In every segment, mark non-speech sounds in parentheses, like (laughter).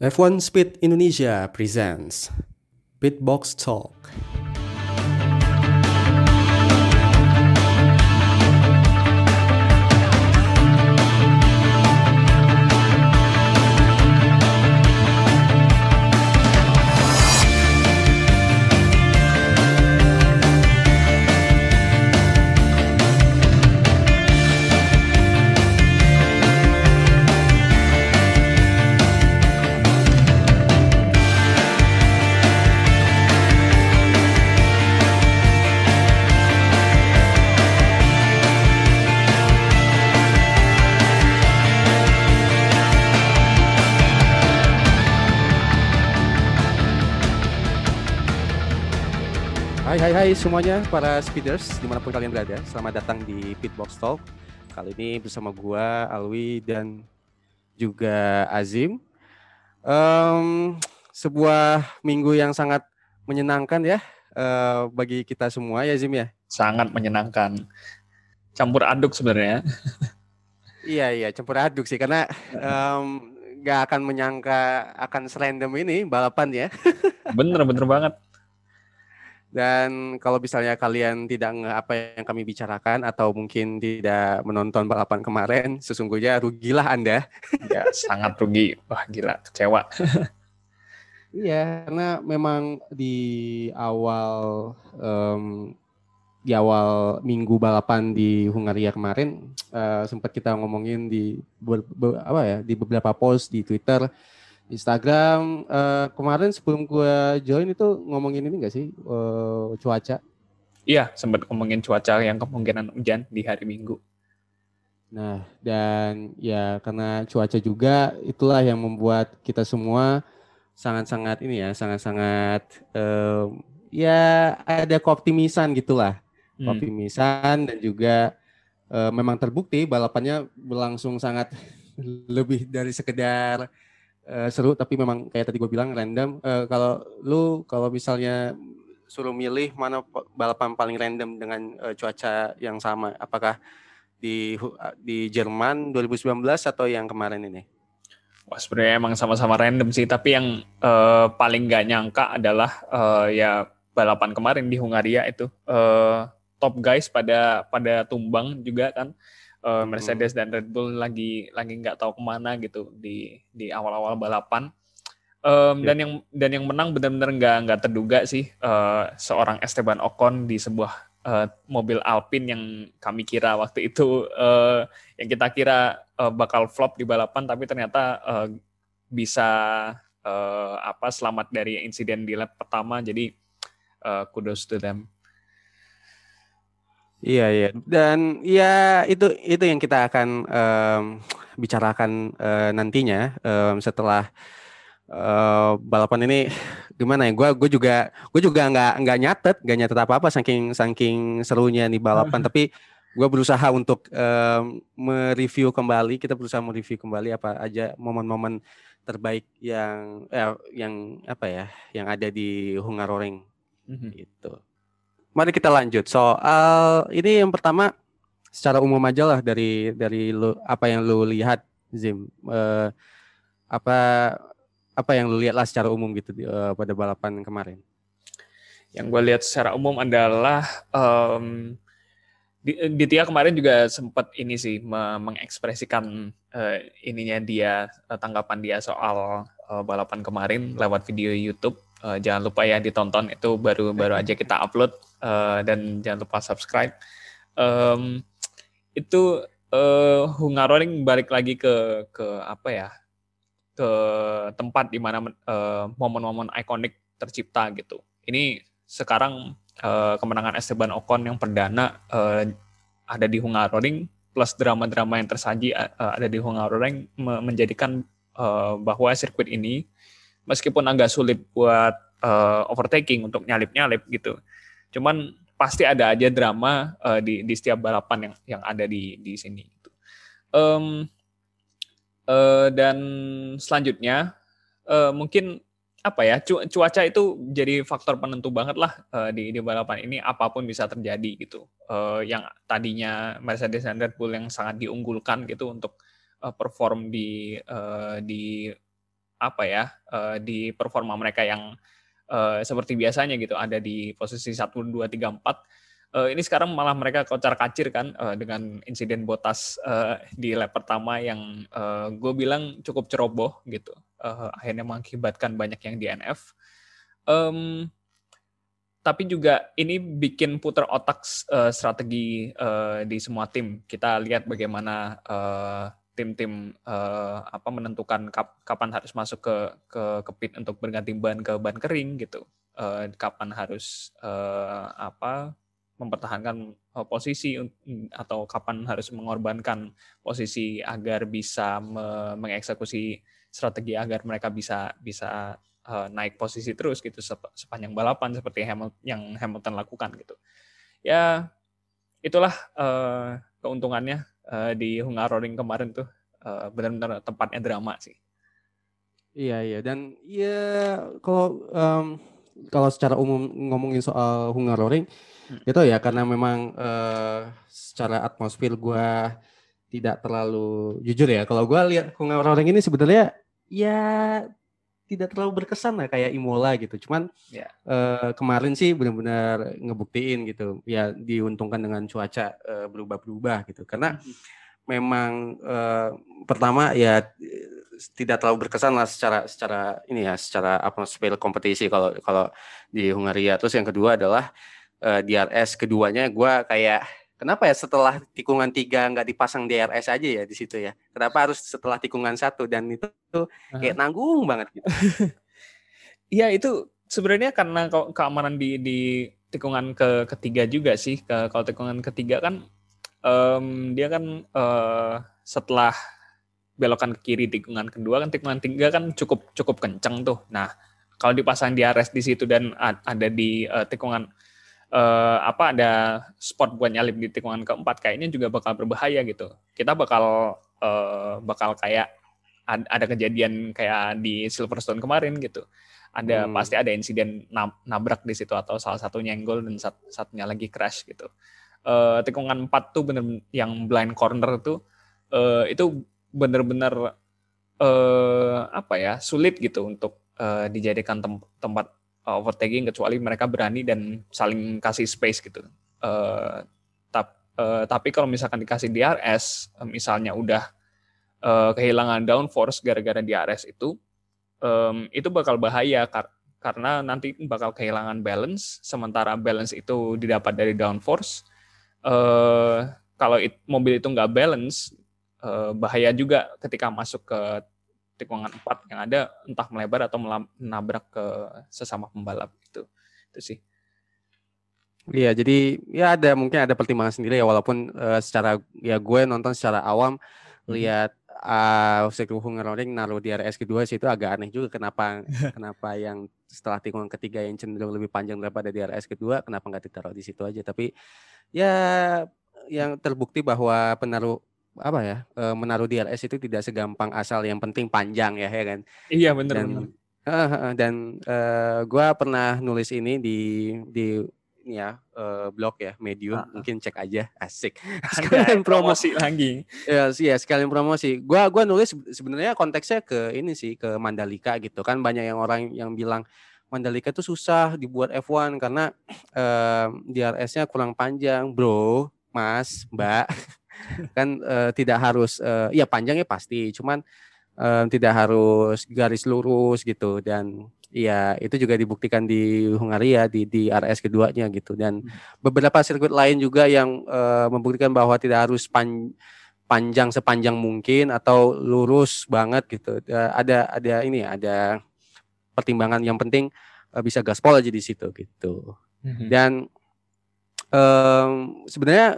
F1 Speed Indonesia presents Pitbox Talk. Hai semuanya para speeders di mana pun kalian berada Selamat datang di Pitbox Talk Kali ini bersama gua Alwi dan juga Azim Em, Sebuah minggu yang sangat menyenangkan ya eh, Bagi kita semua ya Azim ya sangat menyenangkan. Campur aduk sebenarnya. Iya iya campur aduk sih karena em, nggak akan menyangka akan serandom ini balapan ya Bener bener banget. Dan kalau misalnya kalian tidak apa yang kami bicarakan atau mungkin tidak menonton balapan kemarin, sesungguhnya rugilah Anda. (laughs) Ya sangat rugi. Wah gila kecewa. (laughs) Iya, karena memang di awal em, di awal minggu balapan di Hungaria kemarin eh, sempat kita ngomongin di ber- be- apa ya di beberapa post di Twitter, Instagram eh, kemarin sebelum gua join itu ngomongin ini enggak sih eh, cuaca? Iya sempat ngomongin cuaca yang kemungkinan hujan di hari Minggu. Nah, dan ya karena cuaca juga itulah yang membuat kita semua sangat-sangat ini ya, sangat-sangat em, ya ada keoptimisan gitulah, Hmm. keoptimisan dan juga eh, memang terbukti balapannya berlangsung sangat (laughs) lebih dari sekedar eh, seru, tapi memang kayak tadi gue bilang random. Eh, kalau lu kalau misalnya suruh milih mana pa- balapan paling random dengan eh, cuaca yang sama, apakah di di Jerman 2019 atau yang kemarin ini? Wah sebenarnya emang sama-sama random sih. Tapi yang eh, paling nggak nyangka adalah eh, ya balapan kemarin di Hungaria itu eh, top guys pada pada tumbang juga kan. Eh, Mercedes dan Red Bull lagi lagi nggak tahu ke mana gitu di di awal-awal balapan. Em, dan yang dan yang menang benar-benar nggak nggak terduga sih eh, seorang Esteban Ocon di sebuah eh, mobil Alpine yang kami kira waktu itu eh, yang kita kira eh, bakal flop di balapan tapi ternyata eh, bisa eh, apa selamat dari insiden di lap pertama jadi eh, kudos to them. Iya iya dan ya itu itu yang kita akan em, bicarakan eh, nantinya em, setelah eh, balapan ini gimana ya? Gue gue juga gue juga nggak nggak nyatet nggak nyatet apa apa saking saking serunya nih balapan tapi gue berusaha untuk em, mereview kembali kita berusaha mereview kembali apa aja momen-momen terbaik yang eh, yang apa ya yang ada di Hungaroring Mhm. gitu. Mari kita lanjut soal ini yang pertama secara umum aja lah dari dari lu apa yang lu lihat Zim Eh, apa apa yang lu lihat lah secara umum gitu eh, pada balapan kemarin. Yang gue lihat secara umum adalah di- Ditya kemarin juga sempat ini sih me- mengekspresikan eh, ininya dia tanggapan dia soal eh, balapan kemarin lewat video YouTube. Eh, jangan lupa ya ditonton itu baru baru aja kita upload eh, dan jangan lupa subscribe. Em, itu eh, Hungaroring balik lagi ke ke apa ya ke tempat di mana eh, momen-momen ikonik tercipta gitu. Ini sekarang eh, kemenangan Esteban Ocon yang perdana eh, ada di Hungaroring plus drama-drama yang tersaji eh, ada di Hungaroring me- menjadikan bahwa sirkuit ini meskipun agak sulit buat eh, overtaking untuk nyalip-nyalip gitu. Cuman pasti ada aja drama eh, di di setiap balapan yang yang ada di di sini. Em, eh, dan selanjutnya eh, mungkin apa ya cu- cuaca itu jadi faktor penentu banget lah eh, di di balapan ini apa pun bisa terjadi gitu Eh, yang tadinya Mercedes dan Red Bull yang sangat diunggulkan gitu untuk eh, perform di eh, di apa ya uh, di performa mereka yang uh, seperti biasanya gitu ada di posisi satu dua tiga empat uh, ini sekarang malah mereka kocar kacir kan uh, dengan insiden botas uh, di lap pertama yang uh, gue bilang cukup ceroboh gitu uh, akhirnya mengakibatkan banyak yang DNF um, tapi juga ini bikin putar otak uh, strategi uh, di semua tim. Kita lihat bagaimana uh, tim-tim uh, apa menentukan kap, kapan harus masuk ke ke ke pit untuk berganti ban ke ban kering gitu. Uh, kapan harus uh, apa mempertahankan uh, posisi atau kapan harus mengorbankan posisi agar bisa me mengeksekusi strategi agar mereka bisa bisa uh, naik posisi terus gitu sepanjang balapan seperti Hamilton, yang Hamilton lakukan gitu. Ya itulah uh, keuntungannya uh, di Hungaroring kemarin tuh uh, benar-benar tempatnya drama sih. Iya iya dan ya kalau um, kalau secara umum ngomongin soal Hungaroring hmm. itu ya karena memang uh, secara atmosfer gue tidak terlalu jujur ya kalau gue lihat Hungaroring ini sebenarnya ya tidak terlalu berkesan lah kayak Imola gitu. Cuman ya. uh, kemarin sih benar-benar ngebuktiin gitu. Ya diuntungkan dengan cuaca uh, berubah-berubah gitu. Karena mm-hmm. memang uh, pertama ya tidak terlalu berkesan lah secara secara ini ya secara atmosfer kompetisi kalau kalau di Hungaria. Terus yang kedua adalah uh, DRS keduanya gue kayak Kenapa ya setelah tikungan tiga nggak dipasang DRS aja ya di situ ya? Kenapa harus setelah tikungan satu dan itu tuh kayak nanggung banget gitu? (laughs) Iya itu sebenarnya karena keamanan di di tikungan ke ketiga juga sih. Ke, kalau tikungan ketiga kan um, dia kan uh, setelah belokan ke kiri tikungan kedua kan tikungan tiga kan cukup cukup kenceng tuh. Nah kalau dipasang DRS di situ dan ada di uh, tikungan uh, apa ada spot buat nyalip di tikungan keempat kayaknya juga bakal berbahaya gitu. Kita bakal uh, bakal kayak ada kejadian kayak di Silverstone kemarin gitu. Ada hmm. pasti ada insiden nabrak di situ atau salah satu nyenggol dan sat satunya lagi crash gitu. Uh, tikungan empat tuh bener yang blind corner tuh uh, itu bener-bener uh, apa ya sulit gitu untuk uh, dijadikan tem tempat uh, overtaking kecuali mereka berani dan saling kasih space gitu. Uh, tap, uh, tapi kalau misalkan dikasih DRS, uh, misalnya udah uh, kehilangan downforce gara-gara DRS itu, um, itu bakal bahaya kar karena nanti bakal kehilangan balance. Sementara balance itu didapat dari downforce. Uh, kalau it, mobil itu nggak balance, uh, bahaya juga ketika masuk ke tikungan empat yang ada entah melebar atau menabrak ke sesama pembalap itu itu sih. Iya, jadi ya ada mungkin ada pertimbangan sendiri ya walaupun uh, secara ya gue nonton secara awam hmm. lihat uh, Sekru Hungaroring naruh di RS kedua sih itu agak aneh juga kenapa (laughs) kenapa yang setelah tikungan ketiga yang cenderung lebih panjang daripada di RS kedua kenapa nggak ditaruh di situ aja. Tapi ya yang terbukti bahwa penaruh apa ya e, menaruh DRS itu tidak segampang asal yang penting panjang ya ya kan? Iya benar dan uh, dan uh, gue pernah nulis ini di di ya uh, blog ya Medium. Uh, mungkin cek aja. Asik. (laughs) Sekalian promosi lagi. (laughs) Ya sih ya sekalian promosi. Gue gua nulis sebenarnya konteksnya ke ini sih ke Mandalika gitu kan. Banyak yang orang yang bilang Mandalika itu susah dibuat F1 karena uh, DRS-nya kurang panjang. Bro mas mbak (laughs) kan uh, tidak harus uh, ya panjangnya pasti cuman uh, tidak harus garis lurus gitu dan ya itu juga dibuktikan di Hungaria di di RS keduanya gitu dan hmm. beberapa sirkuit lain juga yang uh, membuktikan bahwa tidak harus pan, panjang sepanjang mungkin atau lurus banget gitu uh, ada ada ini ada pertimbangan yang penting uh, bisa gaspol aja di situ gitu hmm. dan um, sebenarnya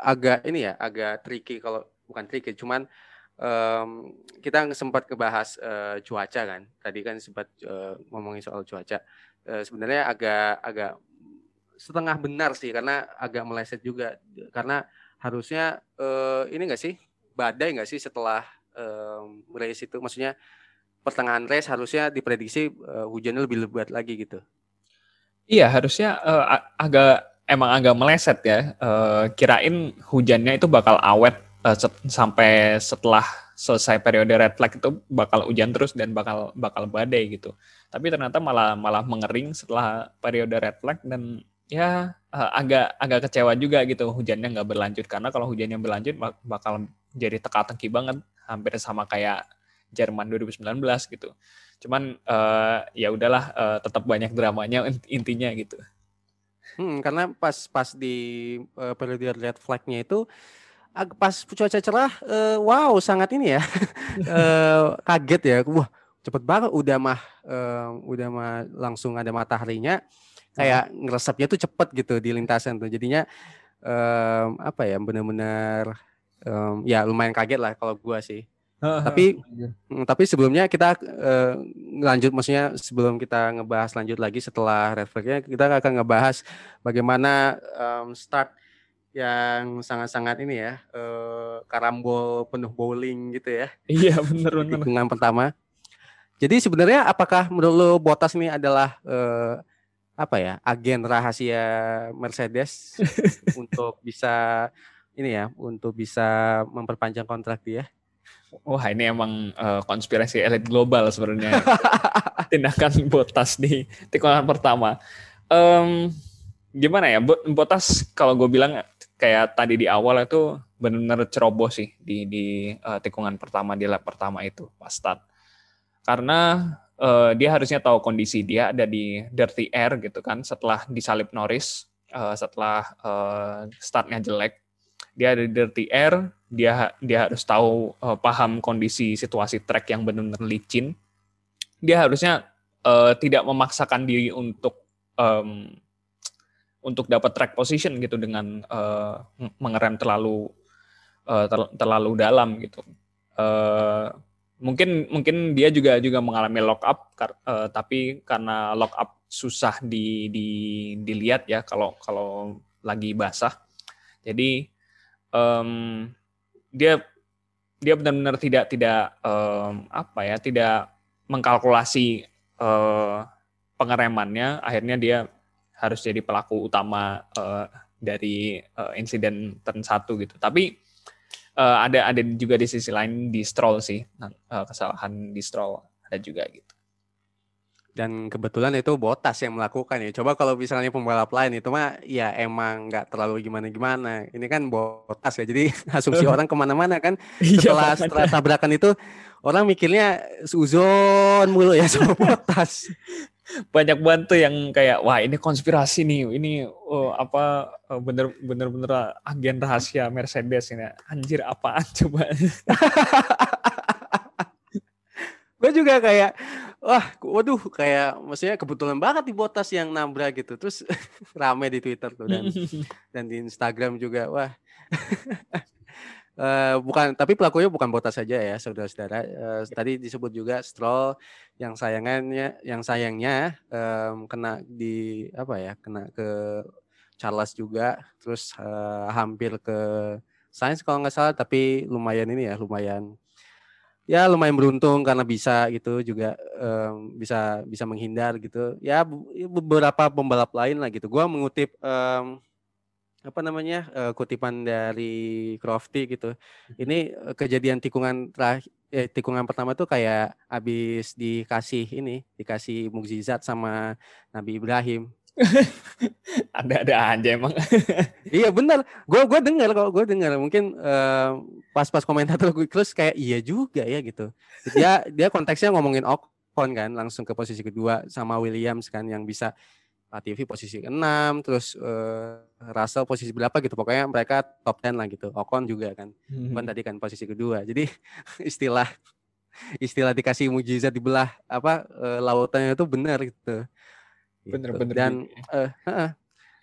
agak ini ya agak tricky kalau bukan tricky cuman um, kita sempat kebahas uh, cuaca kan. Tadi kan sempat uh, ngomongin soal cuaca. Uh, sebenarnya agak agak setengah benar sih karena agak meleset juga. Karena harusnya uh, ini enggak sih? Badai enggak sih setelah um, race itu? Maksudnya pertengahan race harusnya diprediksi uh, hujannya lebih lebat lagi gitu. Iya harusnya uh, agak emang agak meleset ya. Uh, kirain hujannya itu bakal awet uh, set, sampai setelah selesai periode red flag itu bakal hujan terus dan bakal bakal badai gitu. Tapi ternyata malah malah mengering setelah periode red flag dan ya uh, agak agak kecewa juga gitu hujannya nggak berlanjut karena kalau hujannya berlanjut bakal jadi teka-teki banget hampir sama kayak Jerman 2019 gitu. Cuman uh, ya udahlah uh, tetap banyak dramanya (laughs) intinya gitu. Hmm, karena pas pas di uh, periode red flagnya itu pas cuaca cerah, uh, wow sangat ini ya, uh, (laughs) kaget ya, wah cepet banget udah mah uh, udah mah langsung ada mataharinya kayak ngeresapnya tuh cepet gitu di lintasan tuh. Jadinya um, apa ya benar-benar um, ya lumayan kaget lah kalau gua sih tapi mm, tapi sebelumnya kita uh, lanjut maksudnya sebelum kita ngebahas lanjut lagi setelah red flagnya kita akan ngebahas bagaimana um, start yang sangat-sangat ini ya uh, karambol penuh bowling gitu ya. (laughs) Iya benar benar hitungan pertama. Jadi sebenarnya apakah menurut lo Botas ini adalah uh, apa ya agen rahasia Mercedes (laughs) untuk bisa ini ya untuk bisa memperpanjang kontrak dia. Wah ini emang uh, konspirasi elit global sebenarnya (laughs) tindakan Botas di tikungan pertama. Um, gimana ya Botas kalau gue bilang kayak tadi di awal itu benar-benar ceroboh sih di di uh, tikungan pertama di lap pertama itu pas start. Karena uh, dia harusnya tahu kondisi dia ada di dirty air gitu kan setelah disalip Norris uh, setelah uh, startnya jelek dia ada di dirty air dia dia harus tahu uh, paham kondisi situasi track yang benar-benar licin. Dia harusnya uh, tidak memaksakan diri untuk um, untuk dapat track position gitu dengan uh, mengerem terlalu uh, ter, terlalu dalam gitu. Uh, mungkin mungkin dia juga juga mengalami lock up uh, tapi karena lock up susah di, di dilihat ya kalau kalau lagi basah. Jadi um, dia dia benar-benar tidak tidak um, apa ya tidak mengkalkulasi uh, pengeremannya. Akhirnya dia harus jadi pelaku utama uh, dari uh, insiden turn satu gitu. Tapi uh, ada ada juga di sisi lain di Stroll sih. Uh, kesalahan di Stroll ada juga gitu. Dan kebetulan itu Botas yang melakukan ya. Coba kalau misalnya pembalap lain itu mah ya emang nggak terlalu gimana-gimana. Ini kan Botas ya. Jadi (laughs) asumsi orang ke mana-mana kan. Iya, setelah setelah tabrakan itu orang mikirnya suzon mulu ya sama (laughs) Botas banyak bantu yang kayak wah ini konspirasi nih ini oh, apa oh, bener bener bener agen rahasia Mercedes ini anjir apaan coba (laughs) gue juga kayak wah waduh kayak maksudnya kebetulan banget di botas yang nabrak gitu. Terus (laughs) rame di Twitter tuh dan (laughs) dan di Instagram juga. Wah. Uh, (laughs) bukan, tapi pelakunya bukan Botas saja ya, saudara-saudara. Uh, tadi disebut juga Stroll yang sayangannya, yang sayangnya um, kena di apa ya, kena ke Charles juga, terus uh, hampir ke Sainz kalau nggak salah, tapi lumayan ini ya, lumayan ya lumayan beruntung karena bisa gitu juga um, bisa bisa menghindar gitu. Ya beberapa pembalap lain lah gitu. Gua mengutip um, apa namanya uh, kutipan dari Crofty gitu. Mhm. Ini uh, kejadian tikungan terakhir eh, tikungan pertama tuh kayak habis dikasih ini, dikasih mukjizat sama Nabi Ibrahim. (laughs) Ada-ada aja emang. (laughs) iya benar. Gue gue dengar kalau gue dengar mungkin uh, pas-pas komentator gue terus kayak iya juga ya gitu. Dia dia konteksnya ngomongin Ocon kan langsung ke posisi kedua sama Williams kan yang bisa Latifi posisi ke-6, terus uh, Russell posisi berapa gitu. Pokoknya mereka top 10 lah gitu. Ocon juga kan. Hmm. Ocon tadi kan posisi kedua. Jadi (laughs) istilah istilah dikasih mujizat di belah apa uh, lautannya itu benar gitu. Bener-bener. Dan uh, uh,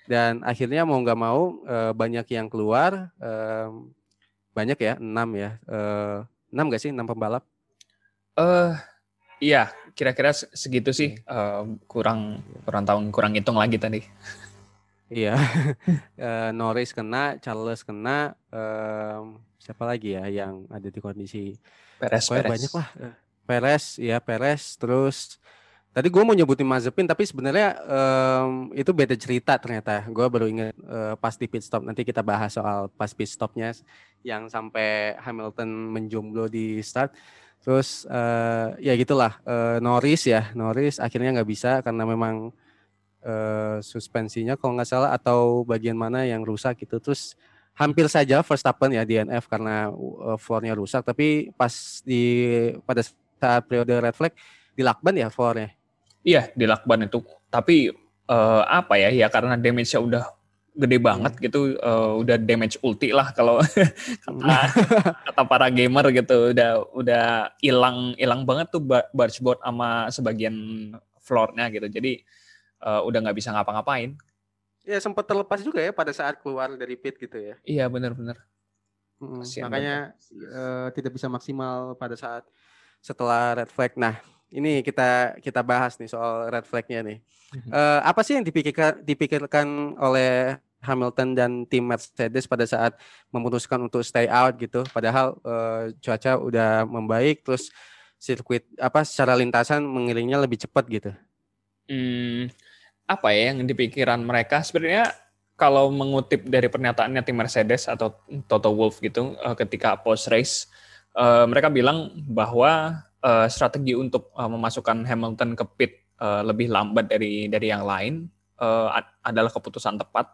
dan akhirnya mau nggak mau uh, banyak yang keluar uh, banyak ya, enam ya. Uh, enam gak sih? Enam pembalap? Eh uh, iya, kira-kira segitu sih uh, kurang kurang tahun kurang hitung lagi tadi. Iya, uh, (laughs) Norris kena, Charles kena, um, siapa lagi ya yang ada di kondisi Perez, Perez. banyak lah. Perez, ya Perez, terus Tadi gue mau nyebutin Mazepin tapi sebenarnya um, itu beda cerita ternyata. Gue baru ingat uh, pas di pit stop. Nanti kita bahas soal pas pit stopnya yang sampai Hamilton menjomblo di start. Terus uh, ya gitulah uh, Norris ya Norris akhirnya nggak bisa karena memang uh, suspensinya kalau nggak salah atau bagian mana yang rusak gitu. Terus hampir saja Verstappen ya DNF karena uh, floornya rusak. Tapi pas di pada saat periode red flag di lakban ya floornya Iya di lakban itu. Tapi uh, apa ya? Ya karena damage-nya udah gede banget hmm. gitu, uh, udah damage ulti lah kalau (laughs) kata (laughs) kata para gamer gitu. Udah udah hilang hilang banget tuh bargeboard sama sebagian floornya gitu. Jadi uh, udah nggak bisa ngapa-ngapain. Ya sempat terlepas juga ya pada saat keluar dari pit gitu ya. Iya benar-benar. Hmm, makanya uh, tidak bisa maksimal pada saat setelah red flag. Nah, ini kita kita bahas nih soal red flagnya nih. Uh, apa sih yang dipikirkan dipikirkan oleh Hamilton dan tim Mercedes pada saat memutuskan untuk stay out gitu. Padahal uh, cuaca udah membaik, terus sirkuit apa secara lintasan mengiringnya lebih cepat gitu. Hmm, apa ya yang dipikiran mereka? Sebenarnya kalau mengutip dari pernyataannya tim Mercedes atau Toto Wolff gitu uh, ketika post race, uh, mereka bilang bahwa uh, strategi untuk uh, memasukkan Hamilton ke pit uh, lebih lambat dari dari yang lain uh, adalah keputusan tepat.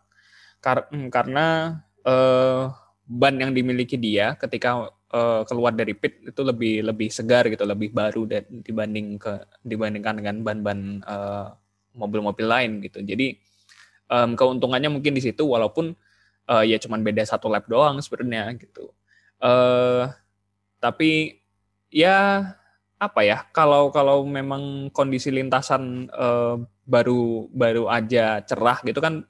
Kar hmm, karena uh, ban yang dimiliki dia ketika uh, keluar dari pit itu lebih lebih segar gitu lebih baru dan dibanding ke dibandingkan dengan ban-ban uh, mobil-mobil lain gitu. Jadi um, keuntungannya mungkin di situ walaupun uh, ya cuman beda satu lap doang sebenarnya gitu. Uh, tapi ya apa ya kalau kalau memang kondisi lintasan uh, baru baru aja cerah gitu kan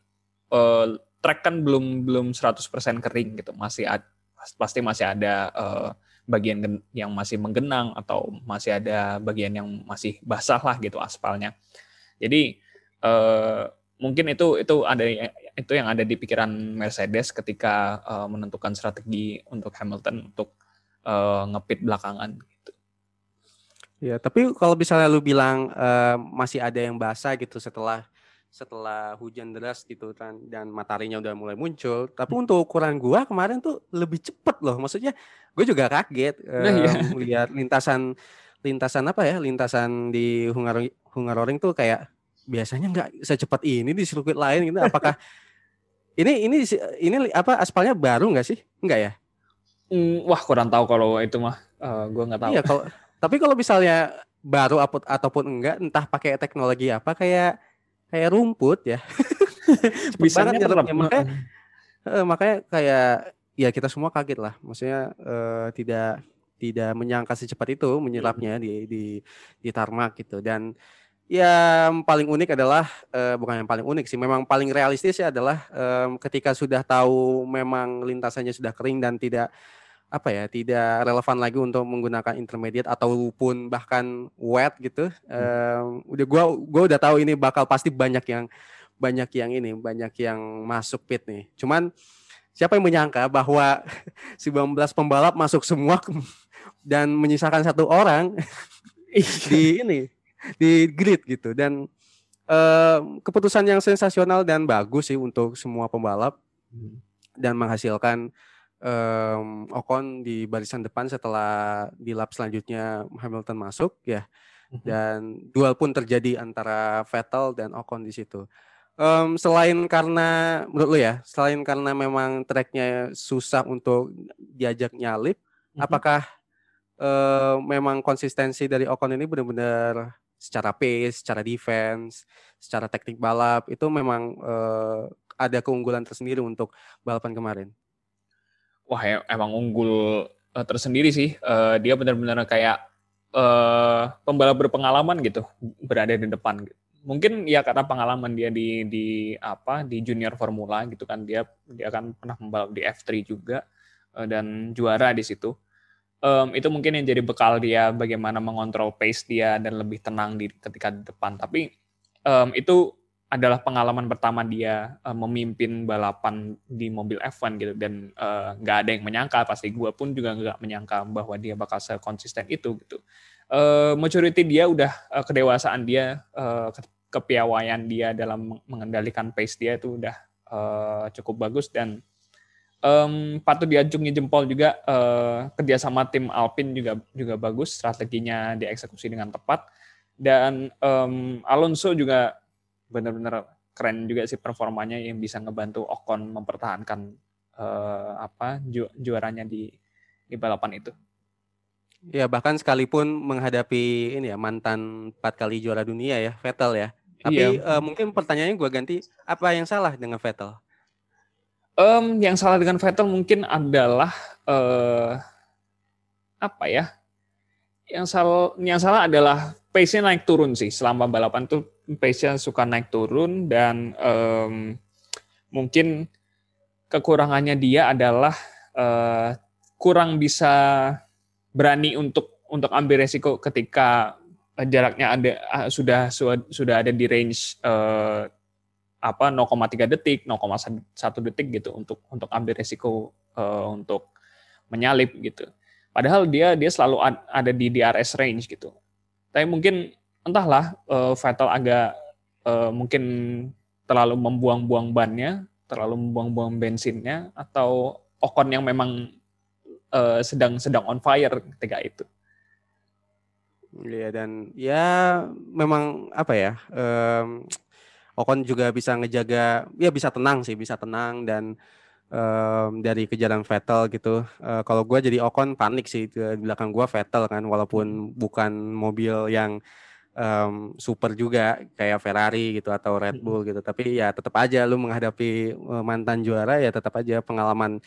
uh, track kan belum belum 100% kering gitu. Masih ad, pasti masih ada uh, bagian yang masih menggenang atau masih ada bagian yang masih basah lah gitu aspalnya. Jadi uh, mungkin itu itu ada itu yang ada di pikiran Mercedes ketika uh, menentukan strategi untuk Hamilton untuk uh, ngepit belakangan Ya, tapi kalau misalnya lu bilang uh, masih ada yang basah gitu setelah setelah hujan deras gitu kan dan mataharinya udah mulai muncul. Tapi untuk ukuran gua kemarin tuh lebih cepet loh. Maksudnya gue juga kaget nah, iya. lihat lintasan lintasan apa ya? Lintasan di Hungar Hungaroring tuh kayak biasanya nggak secepat ini di sirkuit lain gitu. Apakah (laughs) ini ini ini apa aspalnya baru nggak sih? Enggak ya? Hmm, wah kurang tahu kalau itu mah. Uh, gua nggak tahu. Iya kalau tapi kalau misalnya baru ataupun enggak, entah pakai teknologi apa kayak kayak rumput ya. (laughs) Bisa banget ya, makanya eh, makanya kayak ya kita semua kaget lah. Maksudnya eh, tidak tidak menyangka secepat itu menyelapnya di di di tarmac gitu dan yang paling unik adalah eh, bukan yang paling unik sih memang paling realistis ya adalah eh, ketika sudah tahu memang lintasannya sudah kering dan tidak apa ya tidak relevan lagi untuk menggunakan intermediate ataupun bahkan wet gitu hmm. um, udah gua gua udah tahu ini bakal pasti banyak yang banyak yang ini banyak yang masuk pit nih cuman siapa yang menyangka bahwa (laughs) 19 pembalap masuk semua (laughs) dan menyisakan satu orang (laughs) di ini di grid gitu dan um, keputusan yang sensasional dan bagus sih untuk semua pembalap hmm. dan menghasilkan um, Ocon di barisan depan setelah di lap selanjutnya Hamilton masuk ya mhm. dan duel pun terjadi antara Vettel dan Ocon di situ. Um, selain karena menurut lu ya, selain karena memang tracknya susah untuk diajak nyalip, mm-hmm. apakah uh, memang konsistensi dari Ocon ini benar-benar secara pace, secara defense, secara teknik balap itu memang uh, ada keunggulan tersendiri untuk balapan kemarin? Wah ya, emang unggul uh, tersendiri sih. Uh, dia benar-benar kayak uh, pembalap berpengalaman gitu berada di depan. Mungkin ya karena pengalaman dia di di apa di junior formula gitu kan dia dia akan pernah membalap di F3 juga uh, dan juara di situ. Um, itu mungkin yang jadi bekal dia bagaimana mengontrol pace dia dan lebih tenang di ketika di depan. Tapi um, itu adalah pengalaman pertama dia uh, memimpin balapan di mobil F1 gitu. Dan nggak uh, ada yang menyangka pasti gue pun juga nggak menyangka bahwa dia bakal sekonsisten itu gitu. Uh, maturity dia udah uh, kedewasaan dia uh, kepiawaian dia dalam mengendalikan pace dia itu udah uh, cukup bagus. Dan um, patut diacungi jempol juga uh, kerjasama tim Alpine juga juga bagus strateginya dieksekusi dengan tepat. Dan um, Alonso juga benar-benar keren juga sih performanya yang bisa ngebantu Ocon mempertahankan uh, apa ju juaranya di di balapan itu. Ya bahkan sekalipun menghadapi ini ya mantan empat kali juara dunia ya Vettel ya. Tapi iya. uh, mungkin pertanyaannya gue ganti apa yang salah dengan Vettel? Um, yang salah dengan Vettel mungkin adalah uh, apa ya? Yang salah yang salah adalah pace-nya naik turun sih selama balapan tuh pace-nya suka naik turun dan um, mungkin kekurangannya dia adalah uh, kurang bisa berani untuk untuk ambil resiko ketika jaraknya ada ah, sudah sudah ada di range uh, apa 0,3 detik, 0,1 detik gitu untuk untuk ambil resiko uh, untuk menyalip gitu. Padahal dia dia selalu ada di DRS range gitu. Tapi mungkin entahlah uh, Vettel agak uh, mungkin terlalu membuang-buang bannya, terlalu membuang-buang bensinnya atau Ocon yang memang uh, sedang sedang on fire ketika itu. Iya dan ya memang apa ya um, Ocon juga bisa ngejaga ya bisa tenang sih bisa tenang dan um, dari kejaran Vettel gitu. Uh, kalau gue jadi Ocon panik sih di belakang gue Vettel kan walaupun bukan mobil yang um, super juga kayak Ferrari gitu atau Red Bull gitu. Tapi ya tetap aja lu menghadapi mantan juara ya tetap aja pengalaman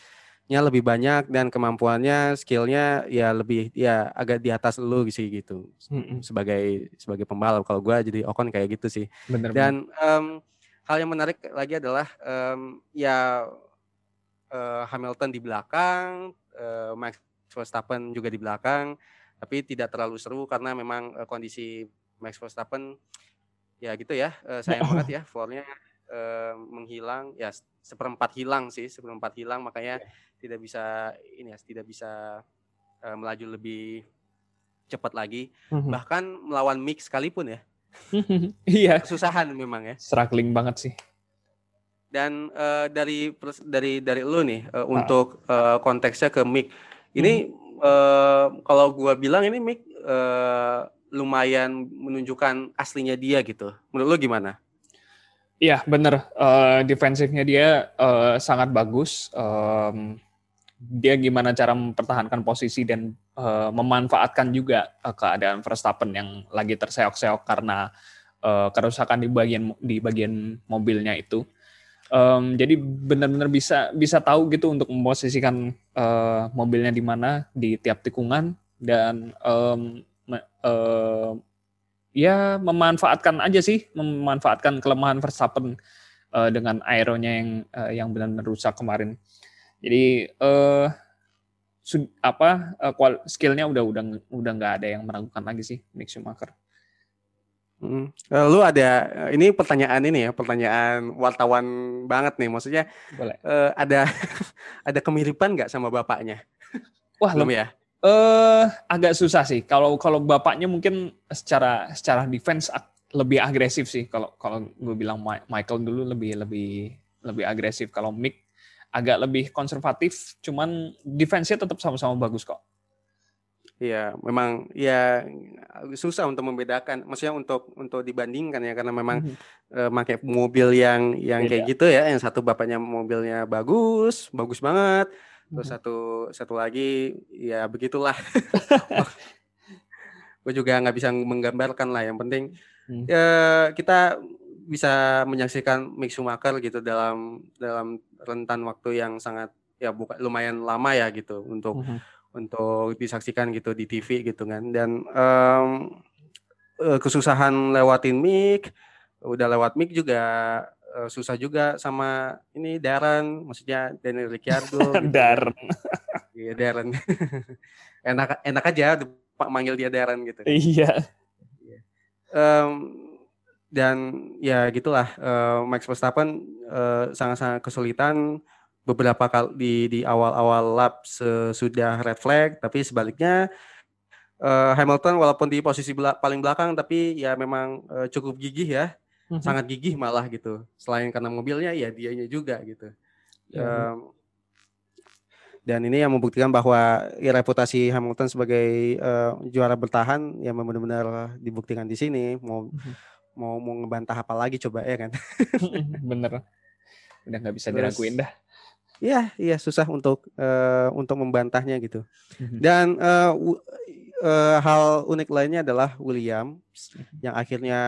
nya lebih banyak dan kemampuannya skillnya ya lebih ya agak di atas lu sih gitu mm-hmm. sebagai sebagai pembalap kalau gue jadi Ocon kayak gitu sih Bener dan um, hal yang menarik lagi adalah um, ya uh, Hamilton di belakang uh, Max Verstappen juga di belakang tapi tidak terlalu seru karena memang uh, kondisi Max Verstappen ya gitu ya uh, sayang banget ya floornya uh, menghilang ya seperempat hilang sih seperempat hilang makanya yeah tidak bisa ini ya tidak bisa uh, melaju lebih cepat lagi. Mm-hmm. bahkan melawan mix sekalipun ya. (laughs) Iya. Kesusahan memang ya. Struggling banget sih dan uh, dari dari dari lu nih uh, ah. untuk uh, konteksnya ke mic ini hmm. uh, kalau gua bilang ini mic uh, lumayan menunjukkan aslinya dia gitu menurut lu gimana Iya bener uh, defensifnya dia uh, sangat bagus um, dia gimana cara mempertahankan posisi dan uh, memanfaatkan juga uh, keadaan Verstappen yang lagi terseok-seok karena uh, kerusakan di bagian di bagian mobilnya itu. Um, jadi benar-benar bisa bisa tahu gitu untuk memposisikan uh, mobilnya di mana di tiap tikungan dan um, uh, ya memanfaatkan aja sih memanfaatkan kelemahan Verstappen uh, dengan aeronya yang uh, yang benar-benar rusak kemarin. Jadi uh, apa skillnya udah udah udah nggak ada yang meragukan lagi sih Mick Schumacher. Hmm. Lu ada ini pertanyaan ini ya, pertanyaan wartawan banget nih. Maksudnya Boleh. Uh, ada (laughs) ada kemiripan nggak sama bapaknya? Wah, belum ya? Eh uh, agak susah sih. Kalau kalau bapaknya mungkin secara secara defense lebih agresif sih. Kalau kalau gue bilang Michael dulu lebih lebih lebih agresif. Kalau Mick agak lebih konservatif, cuman defense-nya tetap sama-sama bagus kok. Iya, memang ya susah untuk membedakan. Maksudnya untuk untuk dibandingkan ya karena memang mm -hmm. uh, pakai mobil yang yang Beda. kayak gitu ya. Yang satu bapaknya mobilnya bagus, bagus banget. Terus mm -hmm. satu satu lagi ya begitulah. (laughs) Gue juga nggak bisa menggambarkan lah. Yang penting mm. ya kita bisa menyaksikan Mick Schumacher gitu dalam dalam rentan waktu yang sangat ya bukan lumayan lama ya gitu untuk -huh. Untuk disaksikan gitu di TV gitu kan. Dan um, kesusahan lewatin Mick udah lewat Mick juga uh, susah juga sama ini Darren maksudnya Daniel Ricciardo (laughs) gitu. Darren. Iya Darren. (laughs) Enak enak aja pak manggil dia Darren gitu. Iya. Um, dan ya gitulah uh, Max Verstappen uh, sangat-sangat kesulitan beberapa kali di di awal-awal lap sesudah red flag tapi sebaliknya uh, Hamilton walaupun di posisi bela paling belakang tapi ya memang uh, cukup gigih ya. Mm -hmm. Sangat gigih malah gitu. Selain karena mobilnya ya dianya juga gitu. Yeah. Um, dan ini yang membuktikan bahwa ya, reputasi Hamilton sebagai uh, juara bertahan ya benar-benar dibuktikan di sini mau mm-hmm. mau mau ngebantah apa lagi coba ya kan (laughs) bener udah nggak bisa Terus, diraguin dah Iya, iya susah untuk uh, untuk membantahnya gitu. Mm-hmm. Dan uh, uh, hal unik lainnya adalah William mm-hmm. yang akhirnya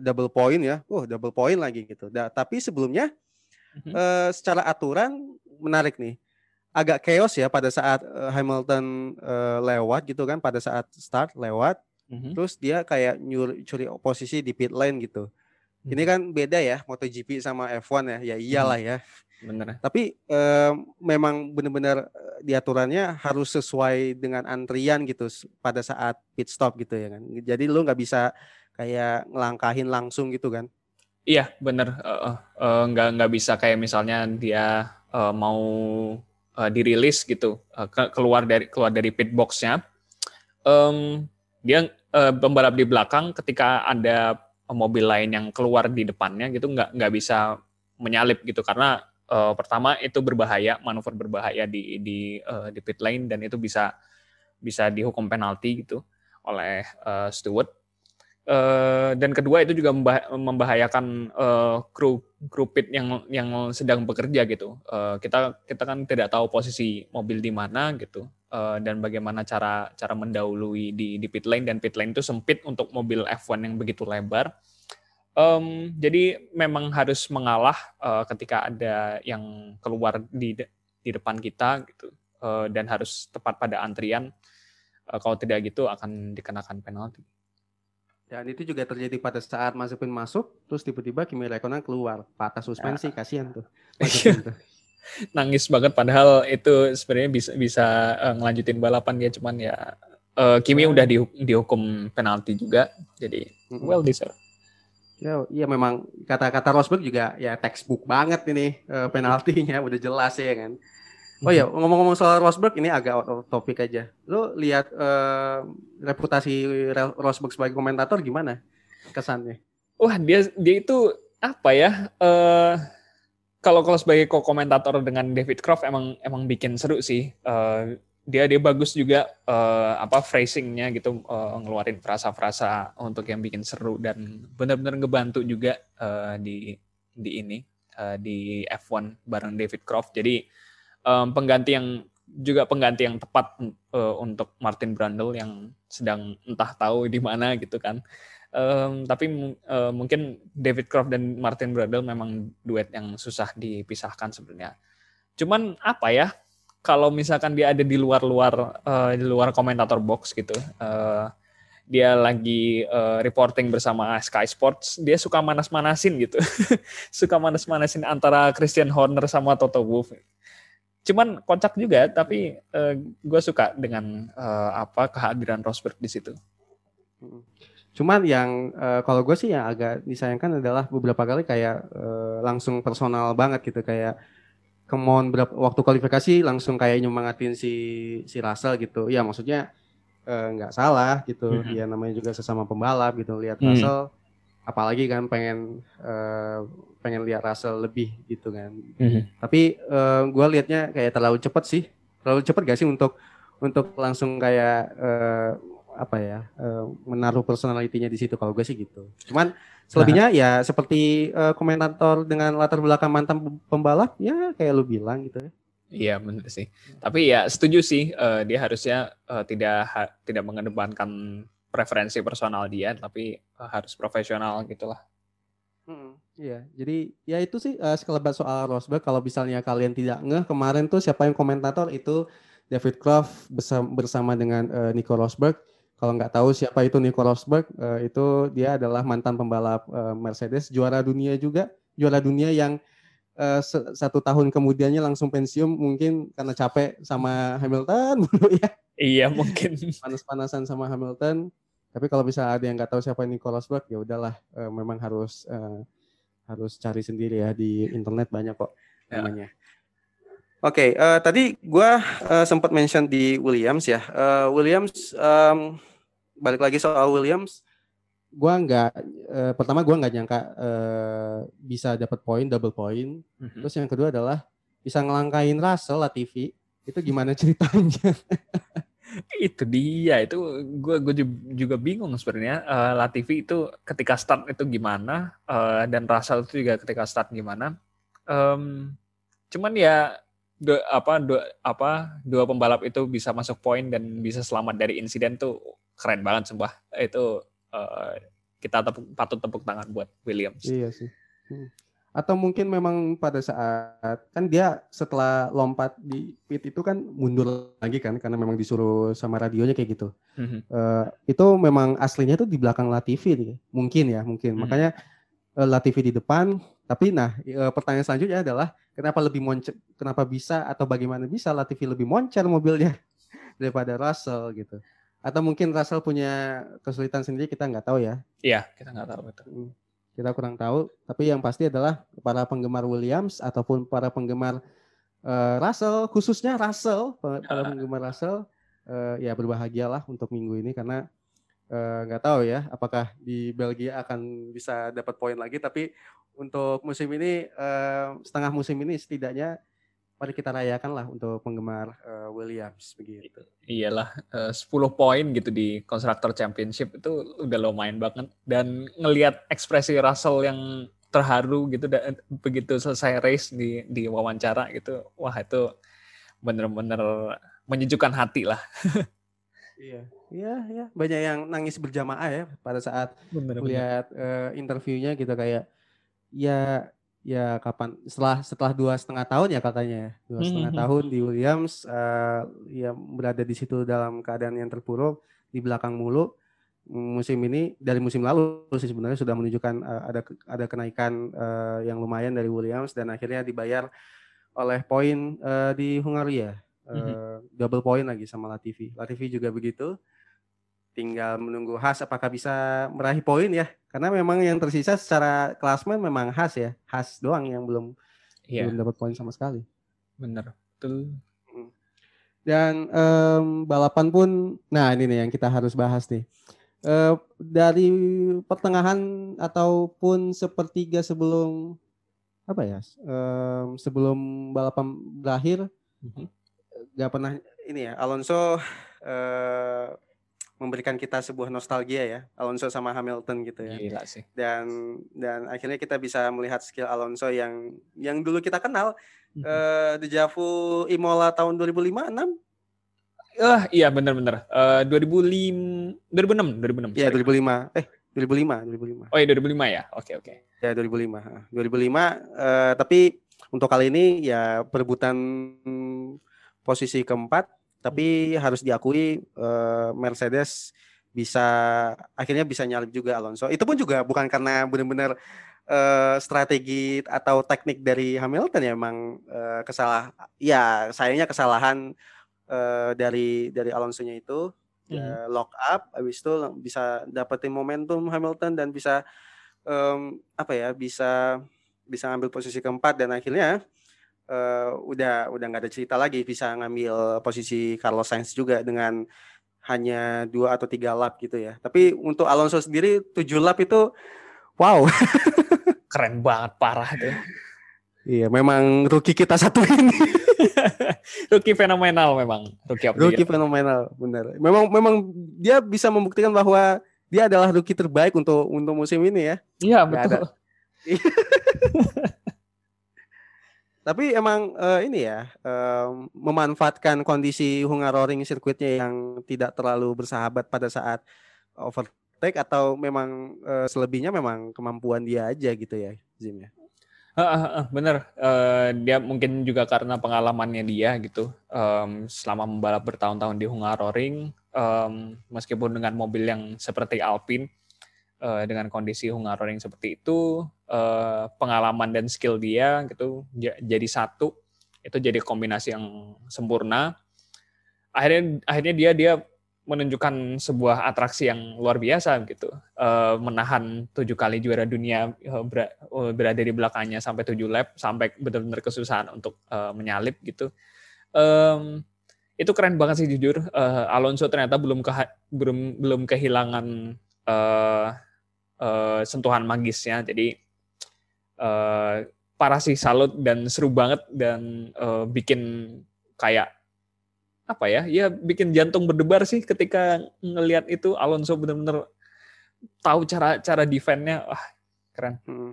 double point ya. Oh, double point lagi gitu. Da, tapi sebelumnya uh, secara aturan menarik nih agak chaos ya pada saat uh, Hamilton uh, lewat gitu kan pada saat start lewat mm-hmm. terus dia kayak nyuri curi posisi di pit lane gitu. Mm-hmm. Ini kan beda ya MotoGP sama F1 ya. Ya iyalah mm-hmm. ya. Bener. Tapi uh, memang benar-benar diaturannya harus sesuai dengan antrian gitu pada saat pit stop gitu ya kan. Jadi lu nggak bisa kayak ngelangkahin langsung gitu kan. Iya, bener. Uh, uh, nggak nggak bisa kayak misalnya dia uh, mau uh, dirilis gitu uh, ke, keluar dari keluar dari pit boxnya um, dia uh, pembalap di belakang ketika ada mobil lain yang keluar di depannya gitu nggak nggak bisa menyalip gitu karena uh, pertama itu berbahaya manuver berbahaya di di uh, di pit lane dan itu bisa bisa dihukum penalti gitu oleh uh, Stewart Uh, dan kedua itu juga membahayakan uh, kru kru pit yang yang sedang bekerja gitu. Uh, kita kita kan tidak tahu posisi mobil di mana gitu uh, dan bagaimana cara cara mendahului di di pit lane dan pit lane itu sempit untuk mobil F1 yang begitu lebar. Um, jadi memang harus mengalah uh, ketika ada yang keluar di di depan kita gitu uh, dan harus tepat pada antrian. Uh, kalau tidak gitu akan dikenakan penalti. Dan itu juga terjadi pada saat Mazepin masuk, terus tiba-tiba Kimi Räikkönen keluar, patah suspensi, ya. kasihan tuh. (laughs) tuh. Nangis banget padahal itu sebenarnya bisa bisa uh, ngelanjutin balapan dia cuman ya uh, Kimi udah di, dihukum penalti juga, jadi well deserved. Ya, iya memang kata-kata Rosberg juga ya textbook banget ini uh, penaltinya udah jelas ya kan. Oh ya, (laughs) ngomong-ngomong soal Rosberg ini agak out of topic aja. Lo lihat uh, reputasi Rosberg sebagai komentator gimana kesannya? Wah, dia dia itu apa ya? Uh, kalau kalau sebagai komentator dengan David Croft emang emang bikin seru sih. Uh, dia dia bagus juga uh, apa phrasingnya gitu uh, ngeluarin frasa-frasa untuk yang bikin seru dan benar-benar ngebantu juga uh, di di ini uh, di F1 bareng David Croft. Jadi um, pengganti yang juga pengganti yang tepat uh, untuk Martin Brundle yang sedang entah tahu di mana gitu kan. Um, tapi uh, mungkin David Croft dan Martin Brundle memang duet yang susah dipisahkan sebenarnya. Cuman apa ya? Kalau misalkan dia ada di luar-luar uh, di luar komentator box gitu, uh, dia lagi uh, reporting bersama Sky Sports, dia suka manas-manasin gitu, (laughs) suka manas-manasin antara Christian Horner sama Toto Wolff. Cuman kocak juga tapi uh, eh, gue suka dengan uh, apa kehadiran Rosberg di situ. Cuman yang uh, kalau gue sih yang agak disayangkan adalah beberapa kali kayak uh, langsung personal banget gitu kayak kemon berapa waktu kualifikasi langsung kayak nyemangatin si si Russell gitu ya maksudnya nggak uh, salah gitu mm -hmm. ya namanya juga sesama pembalap gitu lihat mm -hmm. Russell apalagi kan pengen uh, pengen lihat Russell lebih gitu kan. Mm-hmm. Tapi uh, eh, gue liatnya kayak terlalu cepat sih. Terlalu cepat gak sih untuk untuk langsung kayak uh, apa ya uh, menaruh personalitinya di situ kalau gue sih gitu. Cuman selebihnya nah. ya seperti uh, komentator dengan latar belakang mantan pembalap ya kayak lu bilang gitu ya. Iya benar sih. Tapi ya setuju sih uh, dia harusnya uh, tidak ha tidak mengedepankan preferensi personal dia tapi uh, harus profesional gitulah. Hmm, iya, jadi ya itu sih uh, sekelebat soal Rosberg. Kalau misalnya kalian tidak ngeh kemarin tuh siapa yang komentator itu David Croft bersama, bersama dengan uh, Nico Rosberg. Kalau nggak tahu siapa itu Nico Rosberg, uh, itu dia adalah mantan pembalap uh, Mercedes, juara dunia juga, juara dunia yang uh, satu tahun kemudiannya langsung pensiun mungkin karena capek sama Hamilton (laughs) ya. Iya mungkin. (laughs) Panas-panasan sama Hamilton. Tapi kalau bisa ada yang nggak tahu siapa Nico Rosberg, ya udahlah, uh, memang harus uh, harus cari sendiri ya di internet banyak kok ya. Oke, okay, uh, tadi gue uh, sempat mention di Williams ya. Uh, Williams, um, balik lagi soal Williams, gue nggak uh, pertama gue nggak nyangka uh, bisa dapat poin double poin. Mm-hmm. Terus yang kedua adalah bisa ngelangkain Russell Latifi. Itu gimana (laughs) ceritanya? itu dia itu gue gue juga bingung sebenarnya uh, Latifi itu ketika start itu gimana uh, dan Russell itu juga ketika start gimana um, cuman ya dua, apa dua apa dua pembalap itu bisa masuk poin dan bisa selamat dari insiden tuh keren banget sumpah itu uh, kita tepuk, patut tepuk tangan buat Williams iya sih hmm. atau mungkin memang pada saat kan dia setelah lompat di pit itu kan mundur lagi kan karena memang disuruh sama radionya kayak gitu mm-hmm. uh, itu memang aslinya tuh di belakang Latifi nih mungkin ya mungkin mm-hmm. makanya uh, Latifi di depan tapi nah uh, pertanyaan selanjutnya adalah kenapa lebih moncer, kenapa bisa atau bagaimana bisa Latifi lebih moncer mobilnya (laughs) daripada Russell gitu. Atau mungkin Russell punya kesulitan sendiri kita nggak tahu ya. Iya, kita nggak tahu itu. Hmm, kita kurang tahu, tapi yang pasti adalah para penggemar Williams ataupun para penggemar uh, Russell, khususnya Russell, para penggemar Russell uh, ya berbahagialah untuk minggu ini karena nggak uh, tahu ya apakah di Belgia akan bisa dapat poin lagi tapi untuk musim ini uh, setengah musim ini setidaknya mari kita rayakan lah untuk penggemar uh, Williams begitu. Iyalah uh, 10 poin gitu di Constructor Championship itu udah lumayan banget dan ngelihat ekspresi Russell yang terharu gitu dan begitu selesai race di di wawancara gitu wah itu bener-bener menyejukkan hati lah. (laughs) iya. Iya, iya, banyak yang nangis berjamaah ya pada saat melihat uh, interviewnya gitu kayak ya ya kapan setelah setelah dua setengah tahun ya katanya ya? Dua hmm, setengah hmm, tahun hmm. di Williams uh, ya berada di situ dalam keadaan yang terpuruk di belakang mulu. Musim ini dari musim lalu sih sebenarnya sudah menunjukkan uh, ada ada kenaikan uh, yang lumayan dari Williams dan akhirnya dibayar oleh poin uh, di Hungaria. Uh, hmm. double poin lagi sama Latifi. Latifi juga begitu tinggal menunggu Has apakah bisa meraih poin ya karena memang yang tersisa secara klasmen memang Has ya Has doang yang belum yeah. belum dapat poin sama sekali benar betul hmm. dan um, balapan pun nah ini nih yang kita harus bahas nih uh, dari pertengahan ataupun sepertiga sebelum apa ya um, sebelum balapan berakhir mm-hmm. nggak pernah ini ya Alonso uh, memberikan kita sebuah nostalgia ya Alonso sama Hamilton gitu ya. Gila sih. Dan dan akhirnya kita bisa melihat skill Alonso yang yang dulu kita kenal mm -hmm. uh, Dejavu Imola tahun 2005 6 Uh, iya benar-benar. Uh, 2005 2006 2006. Iya 2005. Eh 2005 2005. Oh iya 2005 ya. Oke okay, oke. Okay. Ya 2005. 2005 uh, tapi untuk kali ini ya perebutan posisi keempat tapi harus diakui uh, Mercedes bisa akhirnya bisa nyalip juga Alonso. Itu pun juga bukan karena benar-benar uh, strategi atau teknik dari Hamilton ya memang uh, kesalah ya sayangnya kesalahan uh, dari dari Alonso-nya itu mm. uh, lock up habis itu bisa dapetin momentum Hamilton dan bisa um, apa ya bisa bisa ngambil posisi keempat dan akhirnya uh, udah udah nggak ada cerita lagi bisa ngambil posisi Carlos Sainz juga dengan hanya dua atau tiga lap gitu ya. Tapi untuk Alonso sendiri tujuh lap itu wow. (laughs) Keren banget parah tuh. Iya, memang rookie kita satu ini. (laughs) rookie fenomenal memang. Rookie, rookie fenomenal, benar. Memang memang dia bisa membuktikan bahwa dia adalah rookie terbaik untuk untuk musim ini ya. Iya, betul. (laughs) Tapi emang uh, ini ya uh, memanfaatkan kondisi Hungaroring sirkuitnya yang tidak terlalu bersahabat pada saat overtake atau memang uh, selebihnya memang kemampuan dia aja gitu ya Zim ya. Bener, uh, dia mungkin juga karena pengalamannya dia gitu um, selama membalap bertahun-tahun di Hungaroring, um, meskipun dengan mobil yang seperti Alpine, uh, dengan kondisi Hungaroring seperti itu uh, pengalaman dan skill dia gitu jadi satu itu jadi kombinasi yang sempurna akhirnya akhirnya dia dia menunjukkan sebuah atraksi yang luar biasa gitu. Uh, menahan tujuh kali juara dunia uh, berada di belakangnya sampai tujuh lap sampai benar-benar kesusahan untuk menyalip gitu. Itu keren banget sih jujur. Alonso ternyata belum belum belum kehilangan uh, uh, sentuhan magisnya. Jadi uh, parah sih salut dan seru banget dan uh, bikin kayak apa ya ya bikin jantung berdebar sih ketika ngelihat itu. Alonso benar-benar tahu cara cara defense-nya wah keren. Hmm,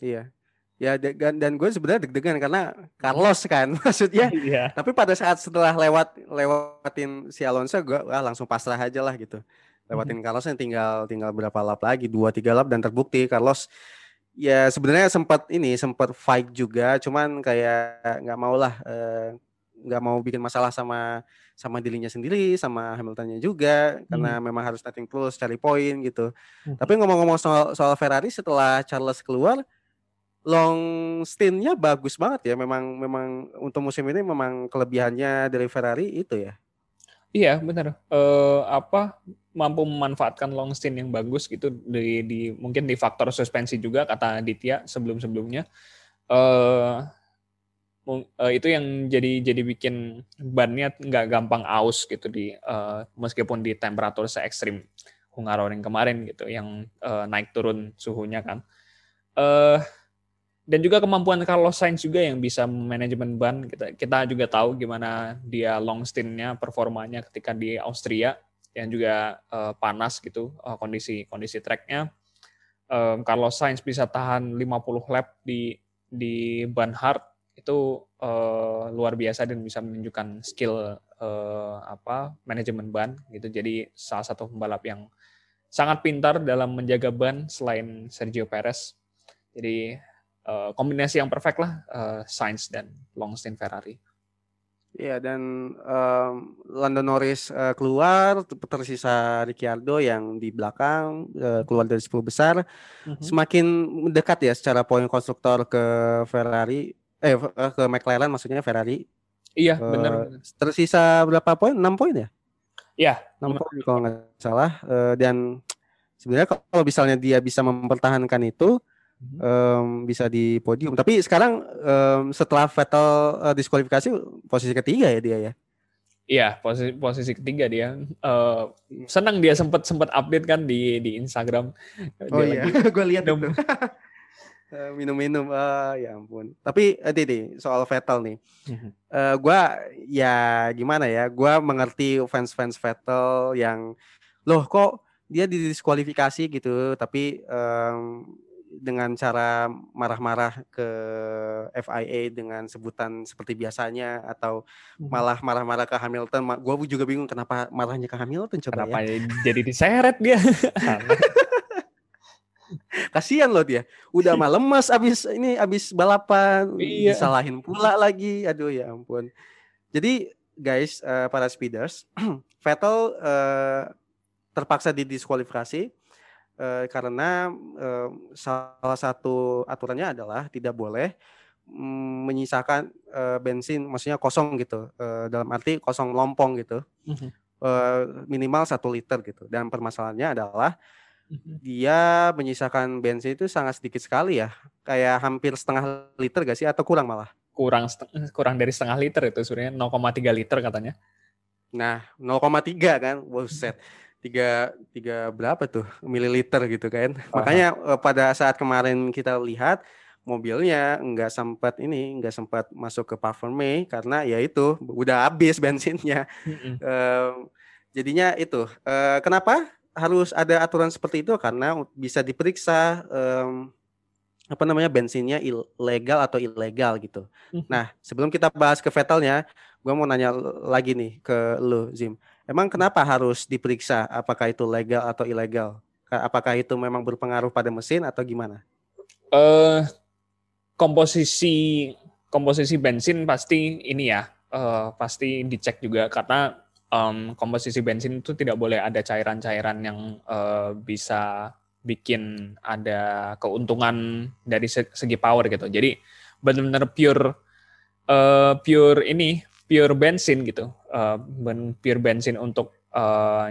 iya. Ya dan, dan gue sebenarnya deg-degan karena Carlos kan (laughs) maksudnya. Iya. tapi pada saat setelah lewat lewatin si Alonso gue wah langsung pasrah aja lah gitu. Lewatin hmm. Carlos yang tinggal tinggal berapa lap lagi dua tiga lap dan terbukti Carlos ya sebenarnya sempat ini sempat fight juga cuman kayak nggak mau lah eh, nggak mau bikin masalah sama sama dirinya sendiri sama Hamiltonnya juga hmm. karena memang harus starting plus cari poin gitu. Hmm. Tapi ngomong-ngomong soal soal Ferrari setelah Charles keluar long stintnya bagus banget ya. Memang memang untuk musim ini memang kelebihannya dari Ferrari itu ya. Iya benar. Uh, apa mampu memanfaatkan long stint yang bagus gitu di, di mungkin di faktor suspensi juga kata Ditya sebelum sebelumnya. Uh, uh, itu yang jadi jadi bikin bannya nggak gampang aus gitu di uh, meskipun di temperatur se ekstrim Hungaroring kemarin gitu yang uh, naik turun suhunya kan uh, dan juga kemampuan Carlos Sainz juga yang bisa manajemen ban kita kita juga tahu gimana dia long stintnya performanya ketika di Austria yang juga uh, panas gitu uh, kondisi kondisi tracknya uh, Carlos Sainz bisa tahan 50 lap di di ban hard itu uh, luar biasa dan bisa menunjukkan skill uh, apa manajemen ban gitu. Jadi salah satu pembalap yang sangat pintar dalam menjaga ban selain Sergio Perez. Jadi uh, kombinasi yang perfect lah uh, Sainz dan Longstein Ferrari. Iya dan um, Lando Norris uh, keluar tersisa Ricciardo yang di belakang uh, keluar dari 10 besar mm-hmm. semakin dekat ya secara poin konstruktor ke Ferrari eh, eh ke McLaren maksudnya Ferrari. Iya, uh, benar. Tersisa berapa poin? 6 poin ya? Iya, 6 poin kalau nggak salah. Uh, dan sebenarnya kalau misalnya dia bisa mempertahankan itu um, bisa di podium. Tapi sekarang um, setelah Vettel uh, diskualifikasi posisi ketiga ya dia ya. Iya, posisi posisi ketiga dia. Uh, senang dia sempat sempat update kan di di Instagram. Oh dia iya, (laughs) gue lihat itu. (laughs) Eh, minum-minum uh, ya ampun tapi uh, Didi soal Vettel nih uh, gue ya gimana ya gue mengerti fans-fans Vettel yang loh kok dia didiskualifikasi gitu tapi um, dengan cara marah-marah ke FIA dengan sebutan seperti biasanya atau mhm. malah marah-marah ke Hamilton gue juga bingung kenapa marahnya ke Hamilton coba kenapa ya jadi diseret dia (laughs) Kasihan loh dia. Udah (laughs) malam mas abis ini abis balapan iya. disalahin pula lagi. Aduh ya ampun. Jadi guys uh, para speeders, (clears throat) Vettel uh, terpaksa didiskualifikasi uh, karena uh, salah satu aturannya adalah tidak boleh mm, menyisakan uh, bensin, maksudnya kosong gitu, dalam arti kosong lompong gitu, uh, minimal satu liter gitu. Dan permasalahannya adalah Mhm. dia menyisakan bensin itu sangat sedikit sekali ya. Kayak hampir setengah liter gak sih atau kurang malah? Kurang kurang dari setengah liter itu sebenarnya 0,3 liter katanya. Nah, 0,3 kan. Buset. Tiga, tiga berapa tuh mililiter gitu kan. Aha. Makanya eh, pada saat kemarin kita lihat mobilnya nggak sempat ini nggak sempat masuk ke performe karena ya itu udah habis (laughs) bensinnya. Mm -hmm. uh, jadinya itu uh, kenapa harus ada aturan seperti itu karena bisa diperiksa um, apa namanya bensinnya ilegal atau ilegal gitu. Mhm. Nah sebelum kita bahas ke Vettelnya, gue mau nanya lagi nih ke lo Zim. Emang kenapa harus diperiksa apakah itu legal atau ilegal? Apakah itu memang berpengaruh pada mesin atau gimana? Uh, komposisi komposisi bensin pasti ini ya uh, pasti dicek juga karena um, komposisi bensin itu tidak boleh ada cairan-cairan yang uh, bisa bikin ada keuntungan dari segi power gitu. Jadi benar-benar pure uh, pure ini pure bensin gitu, uh, pure bensin untuk uh,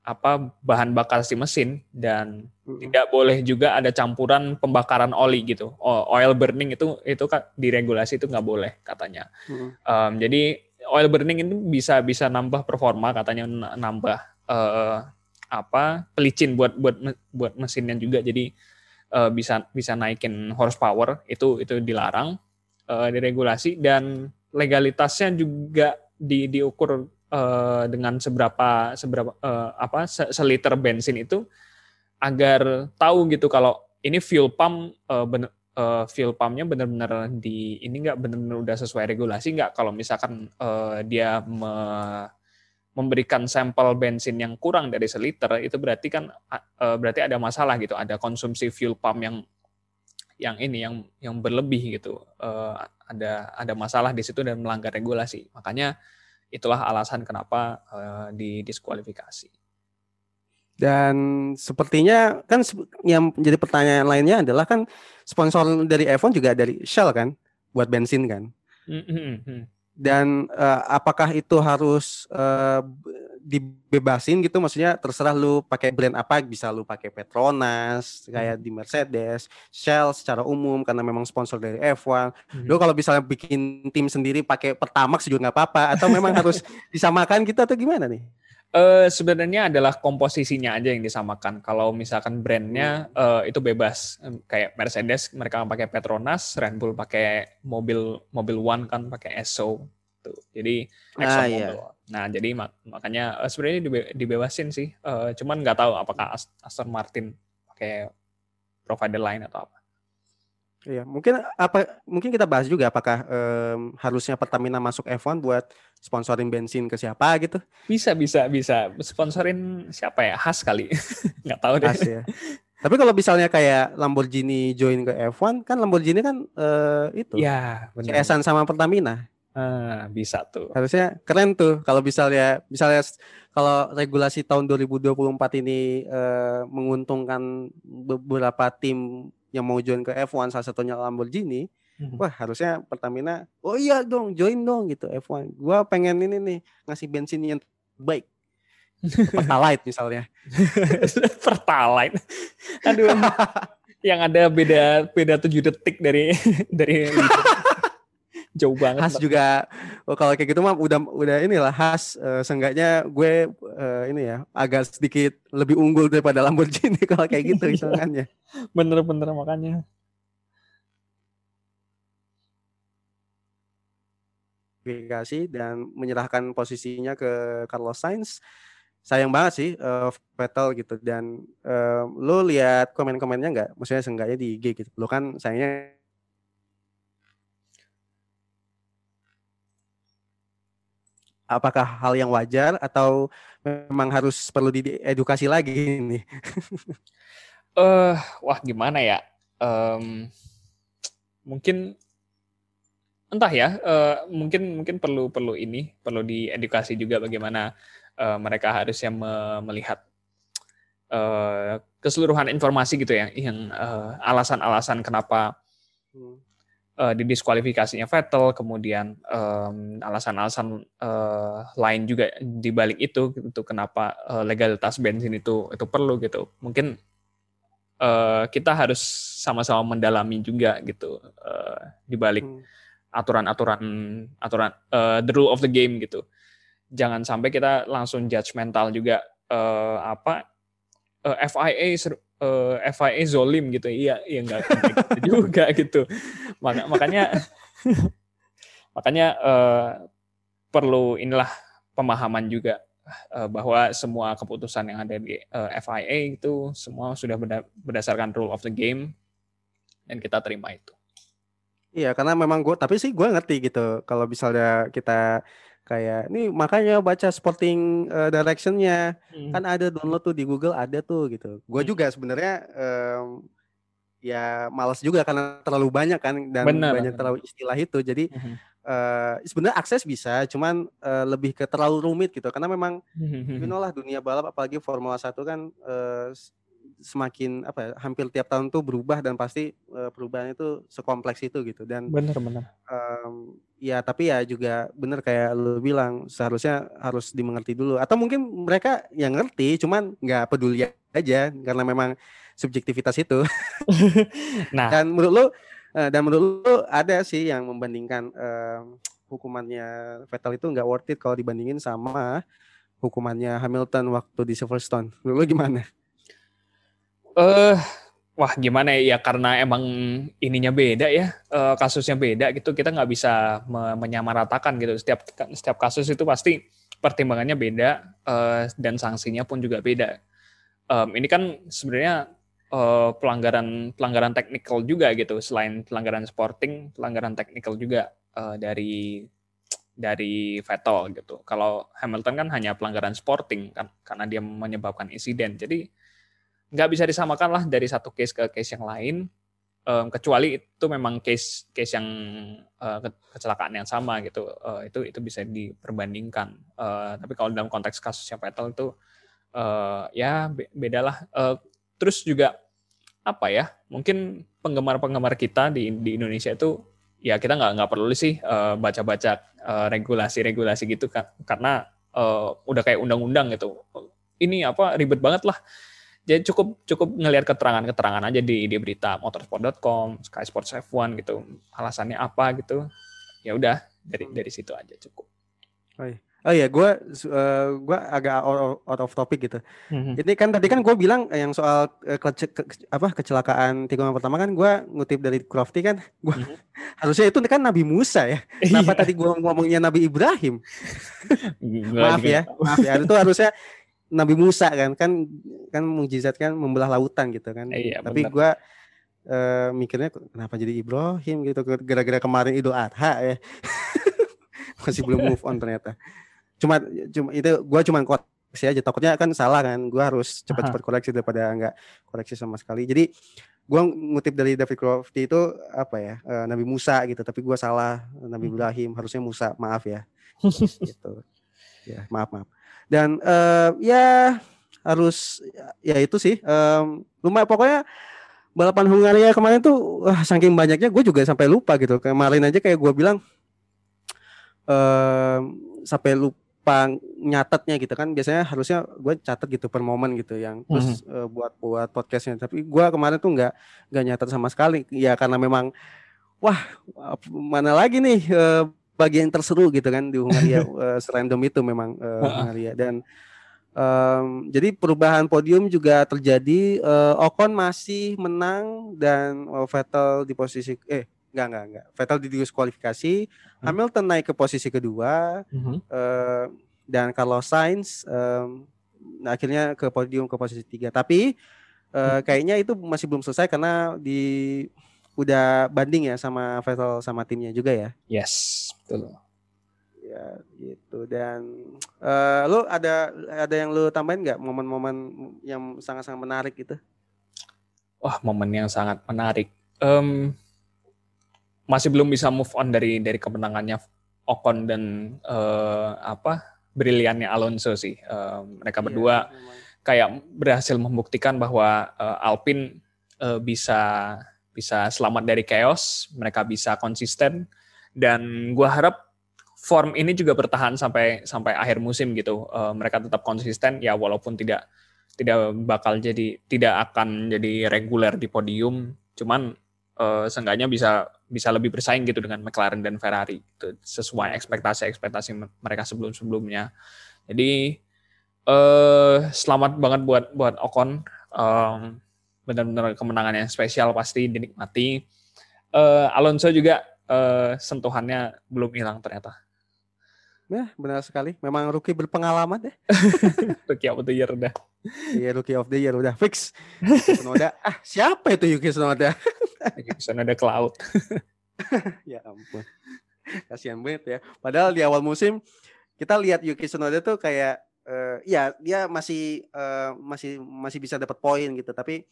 apa bahan bakar si mesin dan hmm. tidak boleh juga ada campuran pembakaran oli gitu. Oil burning itu itu kan diregulasi itu nggak boleh katanya. Hmm. Um, jadi oil burning itu bisa bisa nambah performa katanya nambah uh, apa pelicin buat buat buat mesinnya juga. Jadi uh, bisa bisa naikin horsepower itu itu dilarang uh, diregulasi dan legalitasnya juga di diukur uh, dengan seberapa seberapa uh, apa seliter bensin itu agar tahu gitu kalau ini fuel pump uh, bener, uh, fuel pumpnya benar-benar di ini nggak benar-benar udah sesuai regulasi nggak? Kalau misalkan uh, dia me, memberikan sampel bensin yang kurang dari seliter itu berarti kan uh, berarti ada masalah gitu ada konsumsi fuel pump yang yang ini yang yang berlebih gitu uh, ada ada masalah di situ dan melanggar regulasi makanya itulah alasan kenapa uh, didiskualifikasi. Dan sepertinya kan yang menjadi pertanyaan lainnya adalah kan sponsor dari F1 juga dari Shell kan buat bensin kan. Mm-hmm. Dan uh, apakah itu harus uh, dibebasin gitu maksudnya terserah lu pakai brand apa bisa lu pakai Petronas kayak di Mercedes, Shell secara umum karena memang sponsor dari F1. Hmm. Lu kalau misalnya bikin tim sendiri pakai Pertamax juga nggak apa-apa atau memang harus (laughs) disamakan gitu atau gimana nih? Uh, sebenarnya adalah komposisinya aja yang disamakan. Kalau misalkan brandnya uh, itu bebas, kayak Mercedes mereka pakai Petronas, Red Bull pakai mobil mobil One kan pakai Esso tuh. Jadi ah, iya. Nah jadi mak makanya uh, sebenarnya dibe dibebasin sih. Uh, cuman nggak tahu apakah Aston Martin pakai provider lain atau apa. Iya, mungkin apa mungkin kita bahas juga apakah um, harusnya Pertamina masuk F1 buat sponsorin bensin ke siapa gitu? Bisa, bisa, bisa. Sponsorin siapa ya? Khas kali. (laughs) nggak tahu deh. Khas ya. Tapi kalau misalnya kayak Lamborghini join ke F1 kan Lamborghini kan uh, itu. Ya, benar. sama Pertamina. Ah, bisa tuh. Harusnya keren tuh kalau misalnya misalnya kalau regulasi tahun 2024 ini uh, menguntungkan beberapa tim yang mau join ke F1 salah satunya Lamborghini, hmm. wah harusnya Pertamina, oh iya dong join dong gitu F1. Gua pengen ini nih ngasih bensin yang baik. (laughs) Pertalite misalnya. (laughs) Pertalite. Aduh. (laughs) yang ada beda beda tujuh detik dari dari jauh banget. Khas juga oh, kalau kayak gitu mah udah udah inilah khas uh, seenggaknya gue uh, ini ya agak sedikit lebih unggul daripada Lamborghini (laughs) kalau kayak gitu hitungannya. (laughs) Bener-bener makanya. Verifikasi dan menyerahkan posisinya ke Carlos Sainz. Sayang banget sih uh, Vettel gitu dan uh, lo lihat komen-komennya nggak? Maksudnya seenggaknya di IG gitu. Lo kan sayangnya apakah hal yang wajar atau memang harus perlu diedukasi lagi ini? (laughs) Eh, uh, wah gimana ya? Um, mungkin entah ya, uh, mungkin mungkin perlu perlu ini perlu diedukasi juga bagaimana uh, mereka harusnya me melihat uh, keseluruhan informasi gitu ya, yang alasan-alasan uh, kenapa hmm uh, di diskualifikasinya Vettel, kemudian alasan-alasan uh, lain juga di balik itu gitu kenapa uh, legalitas bensin itu itu perlu gitu. Mungkin uh, kita harus sama-sama mendalami juga gitu uh, di balik hmm. aturan-aturan aturan uh, the rule of the game gitu. Jangan sampai kita langsung judgmental juga uh, apa uh, FIA uh, eh, FIA zolim gitu iya iya nggak gitu (laughs) juga gitu Maka, makanya (laughs) makanya uh, perlu inilah pemahaman juga uh, bahwa semua keputusan yang ada di uh, FIA itu semua sudah berdasarkan rule of the game dan kita terima itu. Iya, karena memang gue, tapi sih gue ngerti gitu. Kalau misalnya kita kayak ini makanya baca sporting uh, directionnya hmm. kan ada download tuh di Google ada tuh gitu gue hmm. juga sebenarnya um, ya malas juga karena terlalu banyak kan dan Bener. banyak terlalu istilah itu jadi hmm. uh, sebenarnya akses bisa cuman uh, lebih ke terlalu rumit gitu karena memang hmm. you know lah dunia balap apalagi Formula 1 kan uh, semakin apa ya, hampir tiap tahun tuh berubah dan pasti uh, perubahan itu sekompleks itu gitu. Dan benar-benar um, ya tapi ya juga benar kayak lu bilang seharusnya harus dimengerti dulu. Atau mungkin mereka yang ngerti cuman nggak peduli aja karena memang subjektivitas itu. (laughs) Nah. Dan menurut lu uh, dan menurut lu ada sih yang membandingkan uh, hukumannya Vettel itu nggak worth it kalau dibandingin sama hukumannya Hamilton waktu di Silverstone. Lu gimana? Eh, uh, wah gimana ya? Ya karena emang ininya beda ya, uh, kasusnya beda gitu. Kita nggak bisa me menyamaratakan gitu. Setiap setiap kasus itu pasti pertimbangannya beda uh, dan sanksinya pun juga beda. Um, ini kan sebenarnya uh, pelanggaran pelanggaran teknikal juga gitu. Selain pelanggaran sporting, pelanggaran teknikal juga uh, dari dari Vettel gitu. Kalau Hamilton kan hanya pelanggaran sporting kan karena dia menyebabkan insiden. Jadi nggak bisa disamakan lah dari satu case ke case yang lain. Um, kecuali itu memang case case yang uh, kecelakaan yang sama gitu. Uh, itu itu bisa diperbandingkan. Uh, tapi kalau dalam konteks kasusnya Vettel itu uh, ya bedalah. Uh, terus juga apa ya? Mungkin penggemar-penggemar kita di di Indonesia itu ya kita nggak nggak perlu sih baca-baca uh, regulasi-regulasi gitu kan karena uh, udah kayak undang-undang gitu ini apa ribet banget lah jadi cukup cukup ngelihat keterangan-keterangan aja di di berita motorsport.com, Sky Sports F1 gitu alasannya apa gitu ya udah dari dari situ aja cukup. Oh iya. Oh iya, gue uh, gua agak out of topic gitu. Mm-hmm. Ini kan tadi kan gue bilang yang soal uh, ke, ke, apa kecelakaan tikungan pertama kan gue ngutip dari Crofty kan, gue mm-hmm. (laughs) harusnya itu kan Nabi Musa ya. (laughs) Kenapa iya. tadi gue ngomongnya Nabi Ibrahim? (laughs) maaf ya, maaf ya. Itu harusnya Nabi Musa kan, kan kan mujizat kan membelah lautan gitu kan. Iya, Tapi gue uh, mikirnya kenapa jadi Ibrahim gitu gara-gara kemarin Idul Adha ya. (laughs) Masih belum move on ternyata. Cuma cuma itu gue cuma koreksi aja. Takutnya kan salah kan gue harus cepat-cepat koreksi daripada nggak koreksi sama sekali. Jadi gue ngutip dari David Crofty itu apa ya uh, Nabi Musa gitu. Tapi gue salah Nabi hmm. Ibrahim harusnya Musa. Maaf ya. (laughs) Gitu. Ya maaf maaf dan uh, ya harus ya itu sih um, lumayan. Pokoknya balapan Hungaria kemarin tuh wah, saking banyaknya gue juga sampai lupa gitu. Kemarin aja kayak gue bilang um, sampai lupa nyatetnya gitu kan. Biasanya harusnya gue catat gitu per momen gitu yang terus mm -hmm. uh, buat buat podcastnya. Tapi gue kemarin tuh nggak nggak nyatet sama sekali. Ya karena memang wah mana lagi nih uh, bagian terseru gitu kan di Hungaria uh, (laughs) serandom itu memang uh, Hungaria dan um, jadi perubahan podium juga terjadi uh, Ocon masih menang dan uh, Vettel di posisi eh Enggak, enggak, enggak. Vettel didiskualifikasi, hmm. Hamilton naik ke posisi kedua, hmm. uh, dan kalau Sainz um, nah akhirnya ke podium ke posisi tiga. Tapi uh, kayaknya itu masih belum selesai karena di udah banding ya sama Vettel sama timnya juga ya. Yes, betul. Ya gitu dan uh, lu ada ada yang lu tambahin nggak momen-momen yang sangat-sangat menarik gitu? Wah momen yang sangat menarik. Um, masih belum bisa move on dari dari kemenangannya Ocon dan uh, apa briliannya Alonso sih. Uh, mereka iya, berdua kayak berhasil membuktikan bahwa uh, Alpine uh, bisa bisa selamat dari chaos, mereka bisa konsisten dan gua harap form ini juga bertahan sampai sampai akhir musim gitu. Uh, mereka tetap konsisten ya walaupun tidak tidak bakal jadi tidak akan jadi reguler di podium, cuman uh, seenggaknya bisa bisa lebih bersaing gitu dengan McLaren dan Ferrari itu sesuai ekspektasi-ekspektasi mereka sebelum-sebelumnya. Jadi uh, selamat banget buat buat Ocon. Um, benar-benar kemenangan yang spesial pasti dinikmati. Uh, Alonso juga uh, sentuhannya belum hilang ternyata. Ya, benar sekali. Memang rookie berpengalaman ya. (laughs) rookie of the year udah. Iya, rookie of the year udah fix. Sonoda. (laughs) ah, siapa itu Yuki Sonoda? (laughs) Yuki Sonoda Cloud. ya ampun. Kasihan banget ya. Padahal di awal musim kita lihat Yuki Sonoda tuh kayak uh, ya dia masih uh, masih masih bisa dapat poin gitu, tapi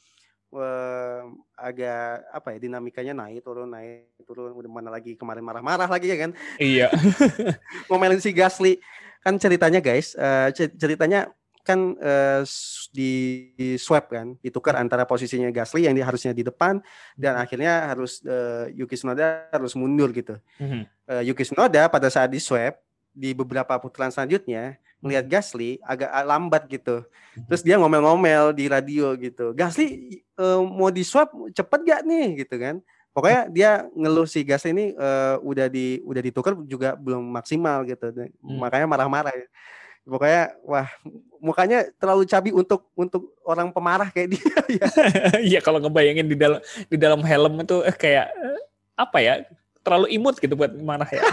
uh, agak apa ya dinamikanya naik turun naik turun udah mana lagi kemarin marah-marah lagi ya kan iya (laughs) ngomelin si Gasly kan ceritanya guys uh, ceritanya kan uh, di, di swap kan, ditukar antara posisinya Gasly yang dia harusnya di depan dan akhirnya harus uh, Yuki Tsunoda harus mundur gitu. Mm-hmm. Uh, Yuki Tsunoda pada saat di swap di beberapa putaran selanjutnya melihat Gasly agak lambat gitu. Mhm. Terus dia ngomel-ngomel di radio gitu. Gasly uh, mau di swap cepet gak nih gitu kan? Pokoknya dia ngeluh si Gasly ini uh, udah di udah ditukar juga belum maksimal gitu. Hmm. Makanya marah-marah pokoknya wah mukanya terlalu cabi untuk untuk orang pemarah kayak dia (laughs) ya. (laughs) Iya kalau ngebayangin di dalam di dalam helm itu eh, kayak apa ya terlalu imut gitu buat marah ya. (laughs)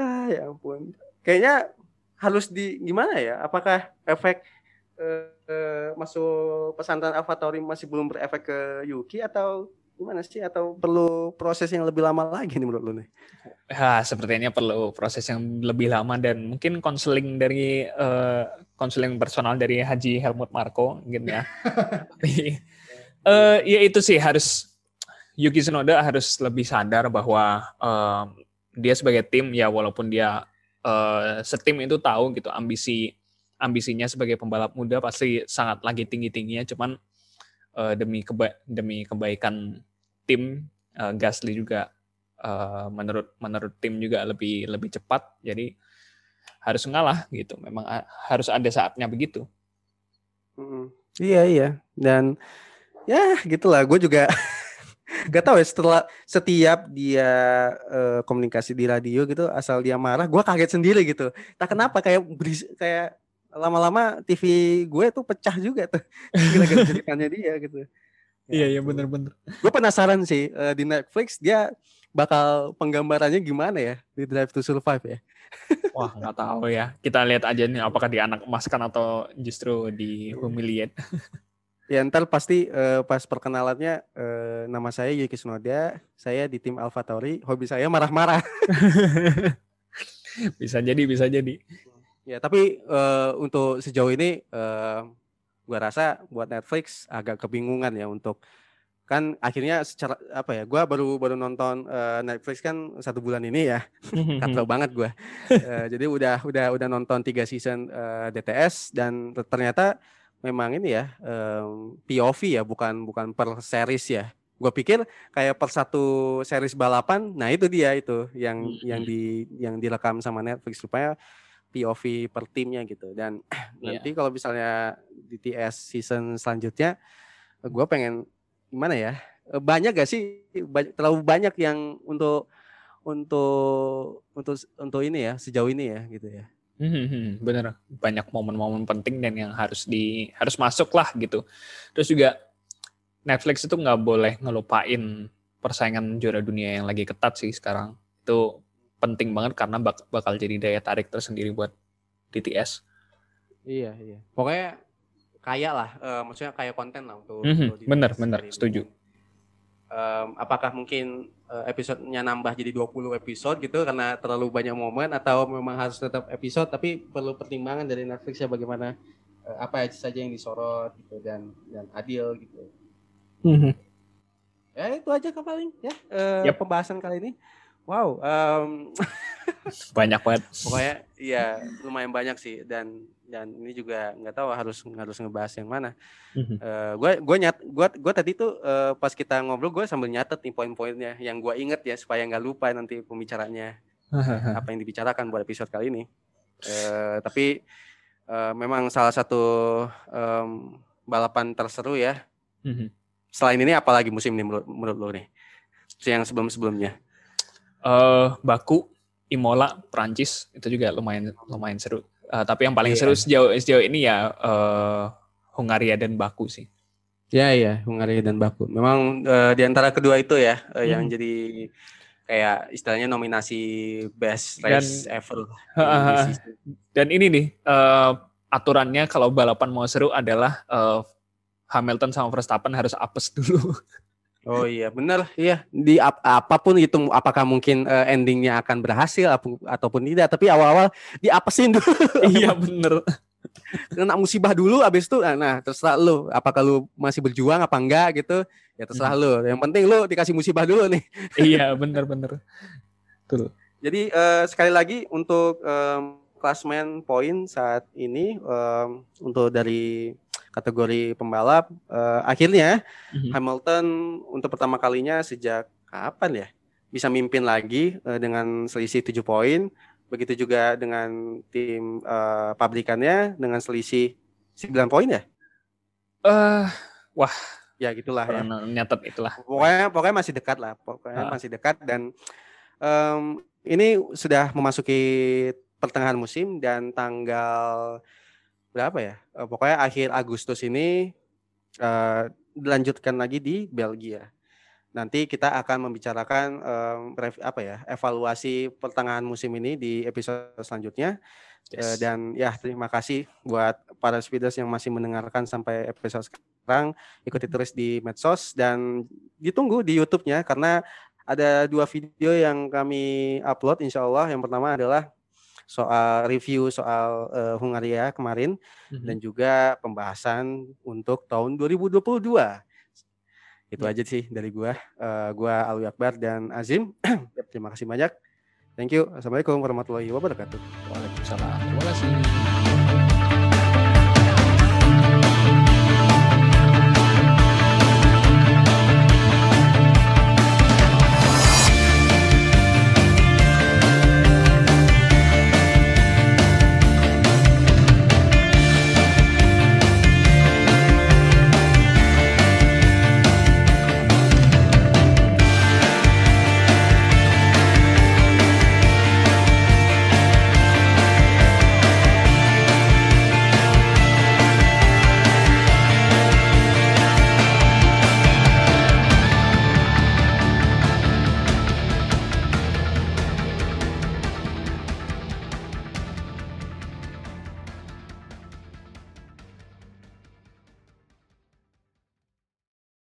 ah, ya ampun. Kayaknya harus di gimana ya? Apakah efek uh, uh, masuk pesantren Avatori masih belum berefek ke Yuki atau gimana sih atau perlu proses yang lebih lama lagi nih menurut lu nih? Ya, sepertinya perlu proses yang lebih lama dan mungkin konseling dari konseling uh, personal dari Haji Helmut Marko mungkin ya. (laughs) Tapi uh, ya itu sih harus Yuki Tsunoda harus lebih sadar bahwa uh, dia sebagai tim ya walaupun dia uh, setim itu tahu gitu ambisi ambisinya sebagai pembalap muda pasti sangat lagi tinggi tingginya cuman uh, demi keba demi kebaikan tim uh, Gasly juga uh, menurut menurut tim juga lebih lebih cepat. Jadi harus ngalah gitu. Memang harus ada saatnya begitu. Hmm, iya iya. Dan ya gitulah. Gue juga (laughs) gak tau ya setelah setiap dia uh, komunikasi di radio gitu asal dia marah gue kaget sendiri gitu tak kenapa kayak beris kayak lama-lama TV gue tuh pecah juga tuh (laughs) gara-gara ceritanya dia gitu. iya iya bener-bener. Gue penasaran sih uh, di Netflix dia bakal penggambarannya gimana ya di Drive to Survive ya. (laughs) Wah nggak tahu ya. Kita lihat aja nih apakah di anak emaskan atau justru di humiliate. (laughs) ya ntar pasti uh, pas perkenalannya uh, nama saya Yuki Tsunoda, saya di tim Alpha Tauri, hobi saya marah-marah. (laughs) bisa jadi, bisa jadi. Ya, tapi uh, untuk sejauh ini uh, gua rasa buat Netflix agak kebingungan ya untuk kan akhirnya secara apa ya gua baru baru nonton uh, Netflix kan satu bulan ini ya (laughs) katro banget gua uh, jadi udah udah udah nonton tiga season uh, DTS dan ternyata memang ini ya um, POV ya bukan bukan per series ya. Gue pikir kayak per satu series balapan nah itu dia itu yang yang di yang direkam sama Netflix supaya POV per timnya gitu. Dan yeah. (clears throat) nanti kalau misalnya di TS season selanjutnya gue pengen gimana ya eh, banyak gak sih banyak, terlalu banyak yang untuk untuk untuk untuk ini ya sejauh ini ya gitu ya hmm, hmm, hmm, bener banyak momen-momen penting dan yang harus di harus masuk lah gitu terus juga Netflix itu nggak boleh ngelupain persaingan juara dunia yang lagi ketat sih sekarang itu penting banget karena bak bakal jadi daya tarik tersendiri buat DTS. Iya iya. Pokoknya kaya lah, uh, maksudnya kaya konten lah untuk. Mm -hmm. untuk bener bener, setuju. Um, apakah mungkin uh, episodenya nambah jadi 20 episode gitu karena terlalu banyak momen atau memang harus tetap episode tapi perlu pertimbangan dari Netflix ya bagaimana uh, apa saja yang disorot gitu dan dan adil gitu. Mm -hmm. Ya itu aja paling ya uh, yep. pembahasan kali ini. Wow, um, (laughs) banyak banget. Pokoknya iya lumayan banyak sih dan dan ini juga nggak tahu harus harus ngebahas yang mana. Gue uh, gue nyat gue gue tadi tuh uh, pas kita ngobrol gue sambil nyatet nih poin-poinnya yang gue inget ya supaya nggak lupa nanti pembicaranya (laughs) apa yang dibicarakan buat episode kali ini. Uh, tapi uh, memang salah satu um, balapan terseru ya. Mhm. Selain ini apalagi musim ini menurut, menurut lo nih? Yang sebelum-sebelumnya uh, Baku, Imola, Prancis itu juga lumayan lumayan seru. Uh, tapi yang paling yeah. seru sejauh sejauh ini ya uh, Hungaria dan Baku sih. Ya ya, Hungaria dan Baku. Memang uh, di antara kedua itu ya uh, hmm. yang jadi kayak istilahnya nominasi best race dan, ever. Uh, dan ini nih uh, aturannya kalau balapan mau seru adalah uh, Hamilton sama Verstappen harus apes dulu. (laughs) Oh iya benar. Iya di ap apa pun itu apakah mungkin uh, endingnya akan berhasil ap ataupun tidak tapi awal-awal diapesin dulu. (laughs) Iya bener kena musibah dulu abis itu nah terserah lu apakah lu masih berjuang apa enggak gitu. Ya terserah hmm. lu. Yang penting lu dikasih musibah dulu nih. (laughs) Iya bener bener tuh jadi uh, sekali lagi untuk um, klasmen poin saat ini um, untuk dari kategori pembalap uh, akhirnya mm-hmm. Hamilton untuk pertama kalinya sejak kapan ya bisa mimpin lagi uh, dengan selisih 7 poin. Begitu juga dengan tim uh, pabrikannya dengan selisih 9 poin ya? Uh, wah. Ya gitulah ya. Nyatet itulah. Pokoknya pokoknya masih dekat lah pokoknya uh. masih dekat dan um, ini sudah memasuki pertengahan musim dan tanggal berapa ya? Uh, pokoknya akhir Agustus ini uh, dilanjutkan lagi di Belgia. Nanti kita akan membicarakan um, apa ya evaluasi pertengahan musim ini di episode selanjutnya. Yes. Uh, dan ya terima kasih buat para speeders yang masih mendengarkan sampai episode sekarang. Ikuti terus di medsos dan ditunggu di YouTube-nya karena ada dua video yang kami upload insya Allah. Yang pertama adalah soal review soal uh, Hungaria kemarin mm-hmm. dan juga pembahasan untuk tahun 2022. Itu yeah. aja sih dari gua. Uh, gua Alwi Akbar dan Azim. (clears throat) Terima kasih banyak. Thank you. Assalamualaikum warahmatullahi wabarakatuh. Waalaikumsalam. Terima kasih.